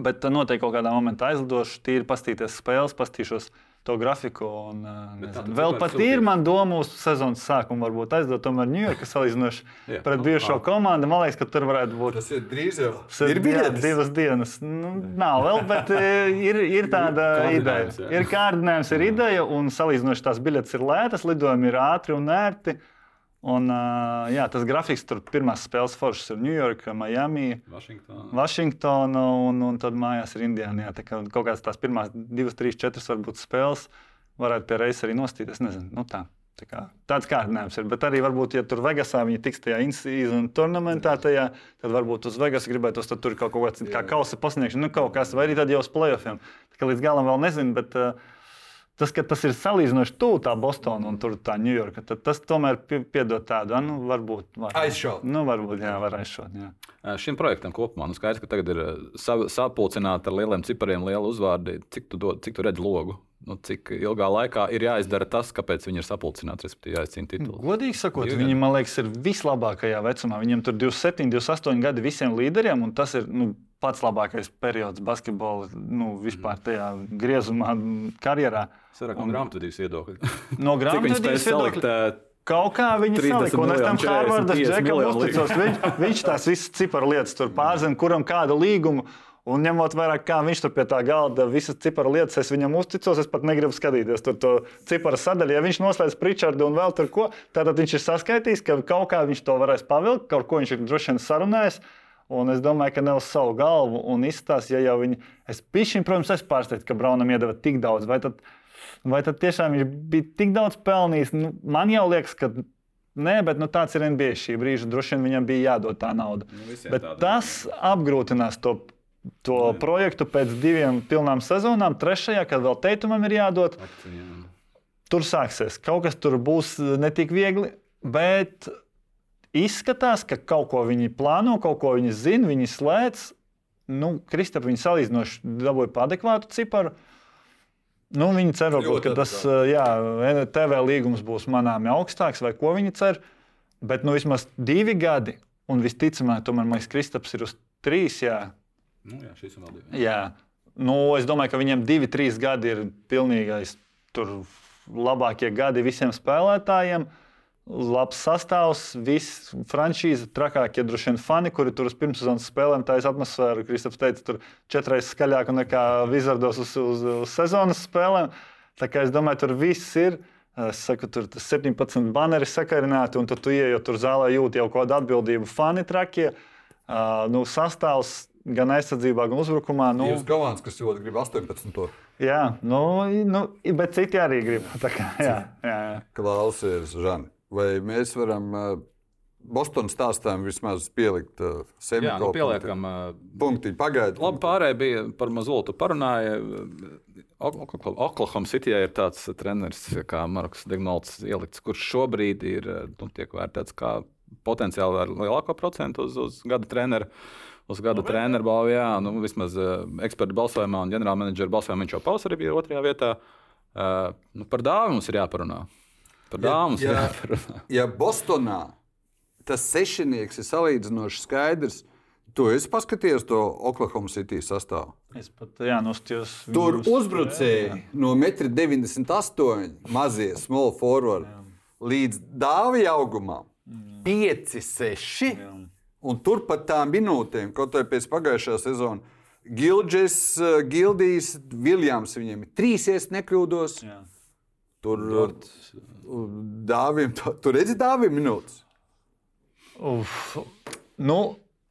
Bet noteikti kaut kādā momentā aizlidošu, tīri pastīties spēles, pastīšos to grafiku. Un, nezinu, vēl pat ir man doma uz sezonas sākumu, varbūt aizdot tomēr Ņujorku salīdzinoši pret bijušo oh. komandu. Man liekas, ka tur varētu būt. Tas ir drīz jau. Ir biļetes. divas dienas. Nu, nav vēl, bet ir, ir tāda ideja. Ir kārdinājums, ir ideja, un salīdzinoši tās biļetes ir lētas, lidojumi ir ātri un ērti. Un, uh, jā, tas grafiks tur pirmās spēles foršas ir Ņujorka, Miami, Vašingtona, Vašingtona un, un tad mājās ir Indijāna. Tā kā kaut kādas tās pirmās divas, trīs, četras varbūt spēles varētu pie reizes arī nostīties. Nezinu, nu tā. Tā kā, tāds kārdinājums ir. Bet arī, varbūt, ja tur Vegasā viņi tiks tajā in-season turnamentā, tajā, tad varbūt uz Vegas gribētos tur kaut kāds kā kausa pasniegšana, nu kaut kas, vai arī tad jau uz playoffiem. Tā kā līdz galam vēl nezinu, bet uh, Tas, ka tas ir salīdzinoši tuvu tā Bostonā un tur tā Ņujorka, tad tas tomēr piedod tādu, nu, varbūt. Var, aizšaut. Nu, varbūt, jā, var aizšaut. Jā. Šim projektam kopumā, nu skaidrs, ka tagad ir sapulcināta ar lieliem cipariem, liela uzvārdi. Cik tu, dod, cik tu redz logu? Nu, cik ilgā laikā ir jāizdara tas, kāpēc viņi ir sapulcināti, respektīvi, jāizcīna titulu? Godīgi sakot, Divi viņi, man liekas, ir vislabākajā vecumā. Viņiem tur 27, 28 gadi visiem līderiem, un tas ir nu, pats labākais periods basketbolā, nu, vispār tajā griezumā, karjerā. Tas ir no grāmatvedības viedokļa. No grāmatvedības viedokļa. Kaut kā viņi salika, un es tam Hārvardas džekam uzticos. Viņš, viņš tās visas ciparu lietas tur pārzina, kuram kādu līgumu. Un ņemot vērā, kā viņš tur pie tā galda visas ciparu lietas, es viņam uzticos, es pat negribu skatīties tur to ciparu sadaļu. Ja viņš noslēdz Pričardu un vēl tur ko, tad viņš ir saskaitījis, ka kaut kā viņš to varēs pavilkt, kaut ko viņš ir droši vien sarunājis. Un es domāju, ka ne uz savu galvu un izstāstīt, ja jau viņi. Es pišķiņu, protams, es pārsteigts, ka Braunam iedeva tik daudz. Vai tad, vai tad tiešām viņš bija tik daudz pelnījis? Nu, man jau liekas, ka Nē, bet nu, tāds ir NBA šī brīža. Droši vien viņam bija jādod tā nauda. Nu, bet tas apgrūtinās to, to projektu pēc diviem pilnām sezonām. Trešajā, kad vēl teitumam ir jādod, Akcijām. tur sāksies. Kaut kas tur būs ne tik viegli, bet izskatās, ka kaut ko viņi plāno, kaut ko viņi zina, viņi slēdz. Nu, Kristap, viņi salīdzinoši dabūja adekvātu ciparu. Nu, viņi cer, varbūt, ka tas jā, TV līgums būs manāmi augstāks, vai ko viņi cer. Bet nu, vismaz divi gadi, un visticamāk, tomēr Maiks Kristaps ir uz trīs. Jā, Nu, jā, šis un vēl divi. jā. Nu, es domāju, ka viņiem divi, trīs gadi ir pilnīgais, tur labākie gadi visiem spēlētājiem. Labs sastāvs, viss frančīze, trakākie droši vien fani, kuri tur uz pirmssezonas spēlēm tādas atmosfēru. Kristaps teica, tur četreiz skaļāk nekā Vizardos uz, uz, uz sezonas spēlēm. Tā kā es domāju, tur viss ir. Es saku, tur tas 17 baneri sakarināti, un tad tu jo tur zālē jūti jau kādu atbildību. Fani trakie, nu, sastāvs gan aizsardzībā, gan uzbrukumā. Nu, Divas komandas, kas ļoti grib 18. jā, nu, nu, bet citi arī grib. Tā Kā, jā, jā, jā. Klausies, Žani, vai mēs varam Bostonas stāstām vismaz pielikt uh, Jā, nu, pieliekam. ā, punktu? Pagaidiet, Labi, pārējie bija par mazliet parunāja. Oklahoma City ir tāds treneris, kā Marks Digmals ielikts, kurš šobrīd ir nu, tiek vērtēts kā potenciāli ar lielāko procentu uz, uz gada treneru. Uz gada treneru balvu, jā, nu, vismaz uh, ekspertu balsojumā un ģenerālmenedžera balsojumā viņš jau paus arī bija otrajā vietā. Uh, nu, par dāvanu mums ir jāparunā. Par mums ir ja- jāparunā. ja Bostonā tas sešnieks ir salīdzinoši skaidrs, tu esi paskatījies to Oklahoma City sastāvu. Es pat jā, nostājos. Tur uzbrucēji no 1,98 m mazie small forward līdz dāvija augumam 5, 6. Un turpat tām minūtēm, kaut arī pēc pagājušā sezona, Gilģis, eh, Gildijs, Viljams viņiem ir trīs, ja nekļūdos. Jā. Tur dāvim, tur redzi dāvim minūtes. Uf. Nu,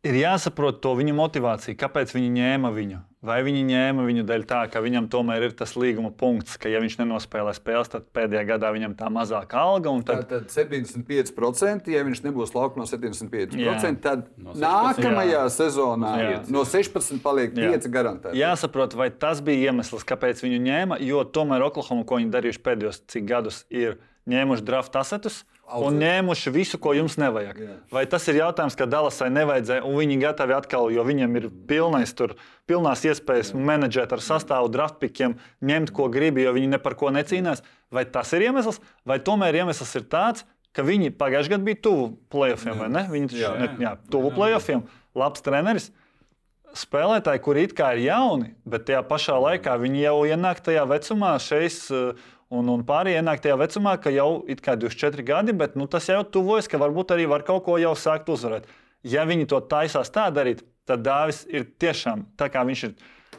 ir jāsaprot to viņa motivāciju, kāpēc viņi ņēma viņu. Vai viņi ņēma viņu dēļ tā, ka viņam tomēr ir tas līguma punkts, ka, ja viņš nenospēlē spēles, tad pēdējā gadā viņam tā mazāka alga. un Tad, Tad 75%, ja viņš nebūs laukumā no 75%, Jā. tad No no 16, nākamajā jā. sezonā Jā. no 16 paliek Jā. 5 garantēti. jāsaprot, vai tas bija iemesls, kāpēc viņu ņēma. Jo tomēr Oklahoma, ko viņi darījuši pēdējos cik gadus, ir ņēmuši draft asetus. Un ņēmuši visu, ko jums nevajag. Jā. Vai tas ir jautājums, ka Dallasai nevajadzēja, un viņi gatavi atkal, jo viņiem ir pilnais, tur, pilnās iespējas menedžēt ar sastāvu, draftpikiem, ņemt, ko grib, jo viņi ne par ko necīnās. Vai tas ir iemesls, vai tomēr iemesls ir tāds, ka viņi pagājušajā gadā bija tuvu playoffiem, vai ne? Viņi taču Jā. jā, tuvu playoffiem, labs treneris. Spēlētāji, kuri it kā ir jauni, bet tajā pašā laikā viņi jau ienāk tajā vecumā, šeit un, un pārējie ienāk tajā vecumā, ka jau ir 24 gadi, bet nu, tas jau tuvojas, ka varbūt arī var kaut ko jau sākt uzvarēt. Ja viņi to taisās tā darīt, tad Dāvis ir tiešām tā kā viņš ir.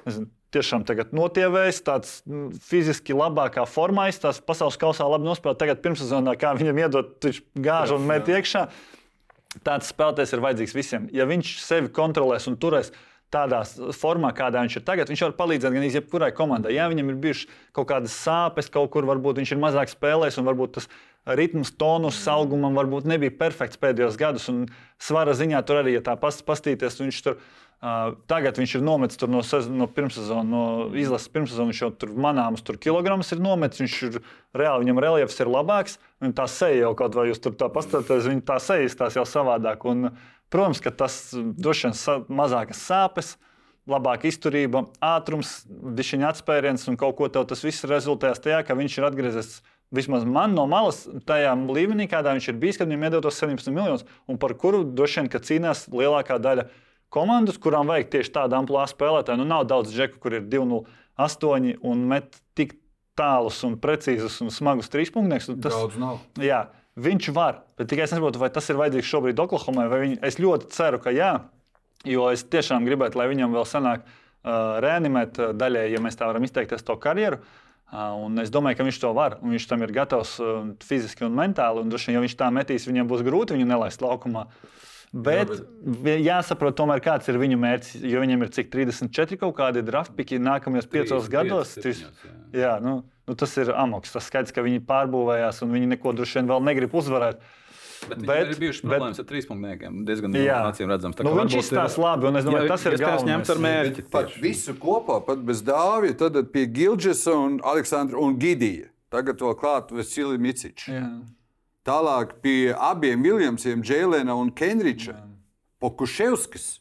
Nezinu, Tiešām tagad notievējis, tāds mm, fiziski labākā formā, izstāsta pasaules kausā, labi nospēlēt. Tagad pirmssezonā, kā viņam iedod, viņš gāž un met iekšā. Tāds spēlētājs ir vajadzīgs visiem. Ja viņš sevi kontrolēs un turēs tādā formā, kādā viņš ir tagad, viņš var palīdzēt gan jebkurai komandai. Ja viņam ir bijušas kaut kādas sāpes, kaut kur varbūt viņš ir mazāk spēlējis, un varbūt tas ritms, tonus, augumam varbūt nebija perfekts pēdējos gados. Un svara ziņā tur arī, ja tā pas- pastīties, viņš tur. Uh, tagad viņš ir nometis no, sez- no pirmssezonas, no izlases pirmssezonas. Viņš jau tur manāms tur kilogramus ir nometis. Viņš ir reāli, viņam reliefs ir labāks. Un tā seja jau kaut vai jūs tur tā paskatāties, viņa tā seja izstāsta jau savādāk. Un, protams, ka tas droši vien mazākas sāpes. Labāka izturība, ātrums, dišiņa atspēriens un kaut ko tev tas viss rezultēs tajā, ka viņš ir atgriezies vismaz man no malas tajā līmenī, kādā viņš ir bijis, kad viņam iedod tos 17 miljonus, un par kuru droši vien cīnās lielākā daļa komandas, kurām vajag tieši tādu amplitūdu spēlētāju. Nu, nav daudz džeku, kur ir 2-0-8 un met tik tālus un precīzus un smagus trīspunktus. Tas, Daudz nav. jā, viņš var, bet tikai es nesaprotu, vai tas ir vajadzīgs šobrīd Oklahomai. Viņi, es ļoti ceru, ka jā, jo es tiešām gribētu, lai viņam vēl sanāk uh, reanimēt uh, daļai, ja mēs tā varam izteikties, to karjeru. Uh, un es domāju, ka viņš to var. un Viņš tam ir gatavs uh, fiziski un mentāli. Un, droši ja viņš tā metīs, viņam būs grūti viņu nelaist laukumā. Bet, bet jāsaprot, tomēr, kāds ir viņu mērķis. Jo viņam ir cik 34 kaut kādi draftpiki nākamajos piecos gados. Trīs- Jā, nu, nu tas ir amoks. Tas skaidrs, ka viņi pārbūvējās un viņi neko droši vien vēl negrib uzvarēt. Bet, bet ir bijušas problēmas ar trīspunktiem. Diezgan Jā. acīm redzams. Tā Nu, viņš izstāsta labi, un es domāju, Jā, tas ir galvenais. ņemt ar mērķi. Pat visu kopā, pat bez dāvja, tad pie Gilģisa un Aleksandra un Gidija. Tagad vēl klāt Vesilija Miciča. Jā. Tālāk pie abiem Viljamsiem, Džēlēna un Kenriča. Pokuševskis.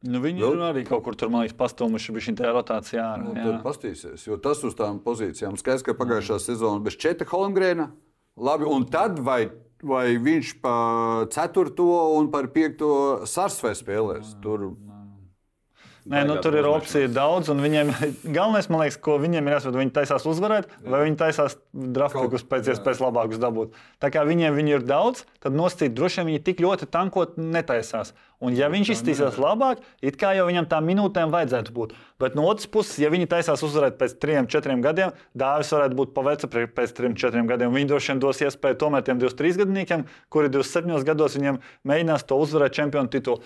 Nu, viņi Vēl- ir arī kaut kur tur, man liekas, pastūmuši viņa tajā rotācijā. Nu, jā. tad pastīsies, jo tas uz tām pozīcijām skaidrs, ka pagājušā sezonā bez Četa Holmgrēna. Labi, un tad vai, vai viņš pa ceturto un par piekto sarsvē spēlēs? Tur Nē, nu, tur ir opcija daudz, un viņiem galvenais, man liekas, ko viņiem ir jāsaprot, viņi taisās uzvarēt, vai viņi taisās draftikus pēc iespējas labākus dabūt. Tā kā viņiem viņi ir daudz, tad nosacīt droši vien viņi tik ļoti tankot netaisās. Un ja viņš iztīsies labāk, it kā jau viņam tā minūtēm vajadzētu būt. Bet no otras puses, ja viņi taisās uzvarēt pēc trim, četriem gadiem, Dāvis varētu būt paveca pēc trim, četriem gadiem. Viņi droši vien dos iespēju tomēr tiem 23 gadniekiem, kuri 27 gados viņiem mēģinās to uzvarēt čempionu titulu.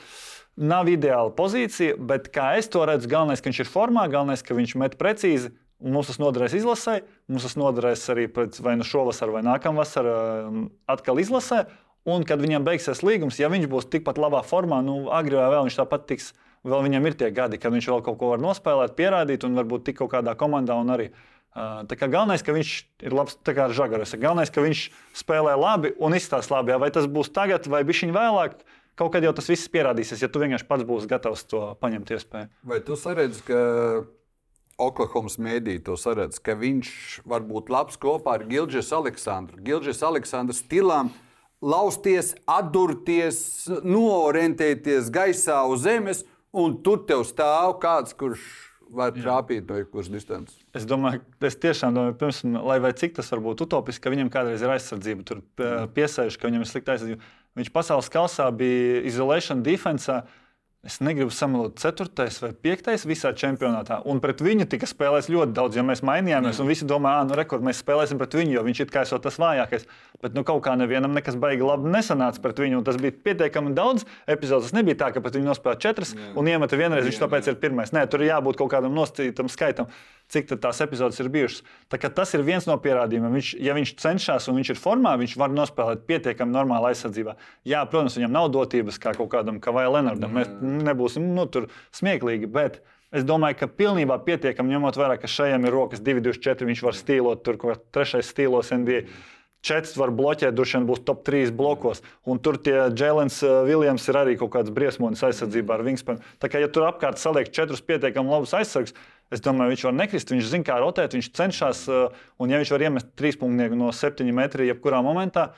Nav ideāla pozīcija, bet kā es to redzu, galvenais, ka viņš ir formā, galvenais, ka viņš met precīzi. Mums tas noderēs izlasē, mums tas noderēs arī pēc vai nu šovasar, vai nākamvasar um, atkal izlasē. Un, kad viņam beigsies līgums, ja viņš būs tikpat labā formā, nu, agri vai vēl viņš tāpat tiks. Vēl viņam ir tie gadi, kad viņš vēl kaut ko var nospēlēt, pierādīt un varbūt tik kaut kādā komandā. Arī, tā kā galvenais, ka viņš ir labs, tā kā ar žagaru. Galvenais, ka viņš spēlē labi un izstāsta labi. Jā, vai tas būs tagad vai bišķiņ vēlāk, kaut kad jau tas viss pierādīsies, ja tu vienkārši pats būsi gatavs to paņemt iespēju. Vai tu saredzi, ka Oklahomas mēdī to saredz, ka viņš var būt labs kopā ar Gilģis Aleksandru? Gilģis Aleksandrs stilam lausties, atdurties, noorientēties gaisā uz zemes, un tur tev stāv kāds, kurš var trāpīt no jebkuras distances. Es domāju, es tiešām domāju, pirms, lai vai cik tas var būt utopiski, ka viņam kādreiz ir aizsardzība, tur pie- piesēž, ka viņam ir slikta aizsardzība. Viņš pasaules kausā bija isolation defensā. Es negribu samalot 4. vai 5. visā čempionātā. Un pret viņu tika spēlēts ļoti daudz, jo mēs mainījāmies. Un visi domā, ah, nu, rekord, mēs spēlēsim pret viņu, jo viņš ir kā jau tas vājākais. Bet nu, kaut kā nevienam nekas baigi labi nesanāca pret viņu. Un tas bija pietiekami daudz epizodes. Tas nebija tā, ka pret viņu nospēlēja četras un iemeta vienreiz. Viņš tāpēc ir pirmais. Nē, tur ir jābūt kaut kādam nosacītam skaitam cik tās epizodes ir bijušas. Tas ir viens no pierādījumiem. Viņš, ja viņš cenšas un viņš ir formā, viņš var nospēlēt pietiekami normāli aizsardzībā. Jā, protams, viņam nav dotības kā kaut kādam Kavai Lenardam. Mēs nebūsim nu, tur smieklīgi. Bet es domāju, ka pilnībā pietiekami ņemot vērā, ka šajam ir rokas 2-4. Viņš var stīlot, tur kaut kā trešais stīlos NBA. Četrs var bloķēt, droši vien būs top 3 blokos. Un tur tie Jēlens Viljams ir arī kaut kāds briesmonis aizsardzībā ar Wingspanu. Tā kā ja tur apkārt saliek četrus pietiekami labus aizsargus, es domāju, viņš var nekrist. Viņš zina, kā rotēt, viņš cenšas, uh, un ja viņš var iemest trīs punktnieku no septiņiem metriem, jebkurā momentā,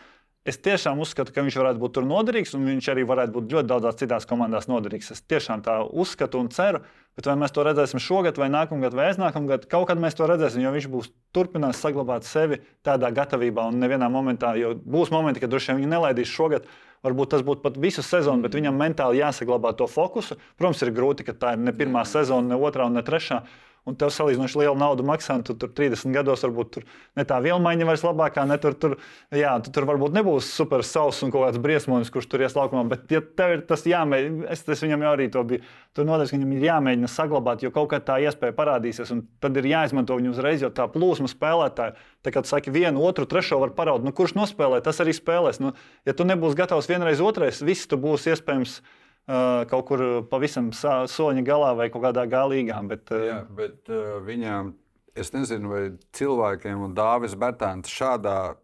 es tiešām uzskatu, ka viņš varētu būt tur noderīgs, un viņš arī varētu būt ļoti daudzās citās komandās noderīgs. Es tiešām tā uzskatu un ceru. Bet vai mēs to redzēsim šogad, vai nākamgad, vai aiznākamgad, kaut kad mēs to redzēsim, jo viņš būs turpinās saglabāt sevi tādā gatavībā. Un nevienā momentā, jo būs momenti, kad droši vien viņi nelaidīs šogad, varbūt tas būtu pat visu sezonu, bet viņam mentāli jāsaglabā to fokusu. Protams, ir grūti, ka tā ir ne pirmā sezona, ne otrā un ne trešā. Un tev salīdzinoši liela nauda maksā, tu tur 30 gados varbūt tur ne tā vielmaiņa vairs labākā, ne tur, tur, jā, tu tur varbūt nebūs super savs un kaut kāds briesmonis, kurš tur ies laukumā. Bet, ja tev ir tas jāmēģina, es, es viņam jau arī to biju, tur noteikti viņam ir jāmēģina saglabāt, jo kaut kā tā iespēja parādīsies, un tad ir jāizmanto viņu uzreiz, jo tā plūsma spēlētāja, tā kā tu saki, vienu, otru, trešo var paraudāt, nu, kurš nospēlē, tas arī spēlēs. Nu, ja tu nebūsi gatavs vienreiz, otrais, viss tu būsi iespējams kaut kur pavisam sa- soļa galā vai kaut kādā galīgā. Bet, uh, Jā, bet viņam, es nezinu, vai cilvēkiem un Dāvis Bērtāns šādā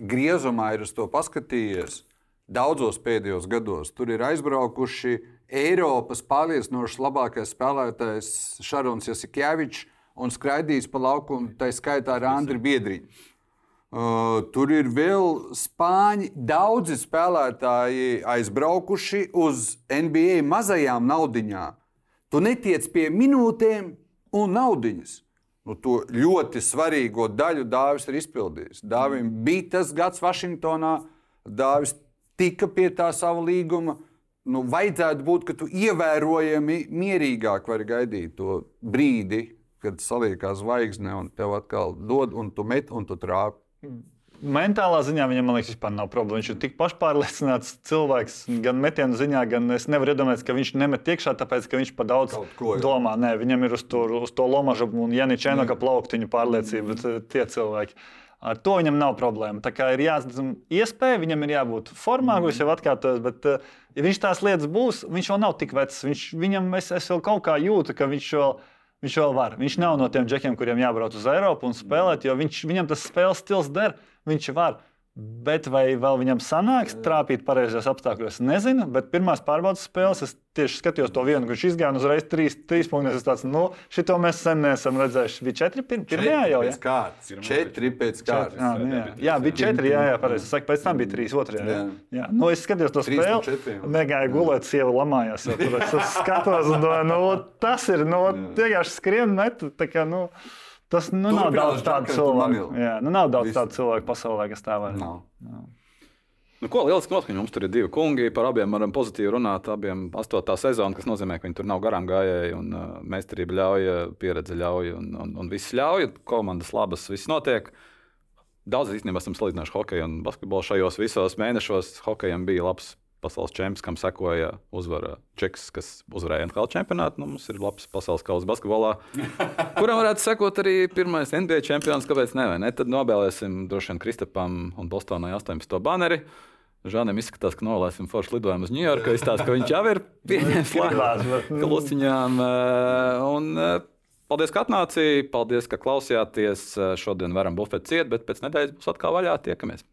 griezumā ir uz to paskatījies. Daudzos pēdējos gados tur ir aizbraukuši Eiropas pārliecinoši labākais spēlētājs Šarons Jasikēvičs un skraidījis pa laukumu, tā skaitā ar Andriu Biedriņu. Uh, tur ir vēl spāņi, daudzi spēlētāji aizbraukuši uz NBA mazajām naudiņām. Tu netiec pie minūtēm un naudiņas. Nu, to ļoti svarīgo daļu Dāvis ir izpildījis. Dāvim bija tas gads Vašingtonā, Dāvis tika pie tā sava līguma. Nu, vajadzētu būt, ka tu ievērojami mierīgāk vari gaidīt to brīdi, kad saliekās zvaigzne un tev atkal dod, un tu met, un tu trāpi. Mentālā ziņā viņam, man liekas, vispār nav problēma. Viņš ir tik pašpārliecināts cilvēks, gan metienu ziņā, gan es nevaru iedomāties, ka viņš nemet iekšā, tāpēc, ka viņš par daudz ko, domā. Nē, viņam ir uz to, uz to lomažu un Jani Čenoka plauktiņu pārliecība, eh, tie cilvēki. Ar to viņam nav problēma. Tā kā ir jāsadz iespēja, viņam ir jābūt formā, es jau atkārtoju. Bet, uh, ja viņš tās lietas būs, viņš vēl nav tik vecs. Viņš, viņam es, es vēl kaut kā jūtu, ka viņš vēl, viņš vēl var. Viņš nav no tiem džekiem, kuriem jābrauc uz Eiropu un spēlēt, jo viņš, viņam tas spēles stils der. Viņš var. Bet vai vēl viņam sanāks trāpīt pareizajos apstākļos, nezinu. Bet pirmās pārbaudas spēles es tieši skatījos to vienu, kurš izgāja un uzreiz trīs, trīs punktus. Es tāds, nu, šito mēs sen neesam redzējuši. Bija četri pir pirmajā jau. Pēc kārtas. Četri pēc kārtas. Jā, nu, jā. jā, bija četri. Jā, jā pareizi. Es saku, pēc tam bija trīs otrajā. Jā. Jā. Nu, es skatījos to spēli. Negāju gulēt, sieva lamājās. tur. Es skatos un domāju, nu, tas ir, nu, vienkārši skrien met. tā kā, Nu, Tas nu, nav daudz tādu cilvēku. Jā, nu, nav daudz Visu. tādu cilvēku pasaulē, kas tā var. Nav. Nu, ko lieliski noskaņot, mums tur ir divi kungi. Par abiem varam pozitīvi runāt. Abiem astotā sezona, kas nozīmē, ka viņi tur nav garām gājēji. Un, uh, meistarība ļauj, pieredze ļauj, un, un, un viss ļauj. Komandas labas, viss notiek. Daudz īstenībā esam salīdzinājuši hokeju un basketbolu šajos visos mēnešos. Hokejam bija labs pasaules čempions, kam sekoja uzvara Čeks, kas uzvarēja NHL čempionātu. Nu, mums ir labs pasaules kausa basketbolā, kuram varētu sekot arī pirmais NBA čempions. Kāpēc ne? ne? Tad nobēlēsim droši vien Kristapam un Bostonai 18. baneri. Žānam izskatās, ka novēlēsim foršu lidojumu uz Ņujorku. Izstāsta, ka viņš jau ir pieņēmis Gribās, bet, nu. klusiņām. eh, Un, eh, paldies, ka atnācāt. Paldies, ka klausījāties. Eh, Šodien varam bufēt ciet, bet pēc nedēļas būs atkal vaļā. Tiekamies!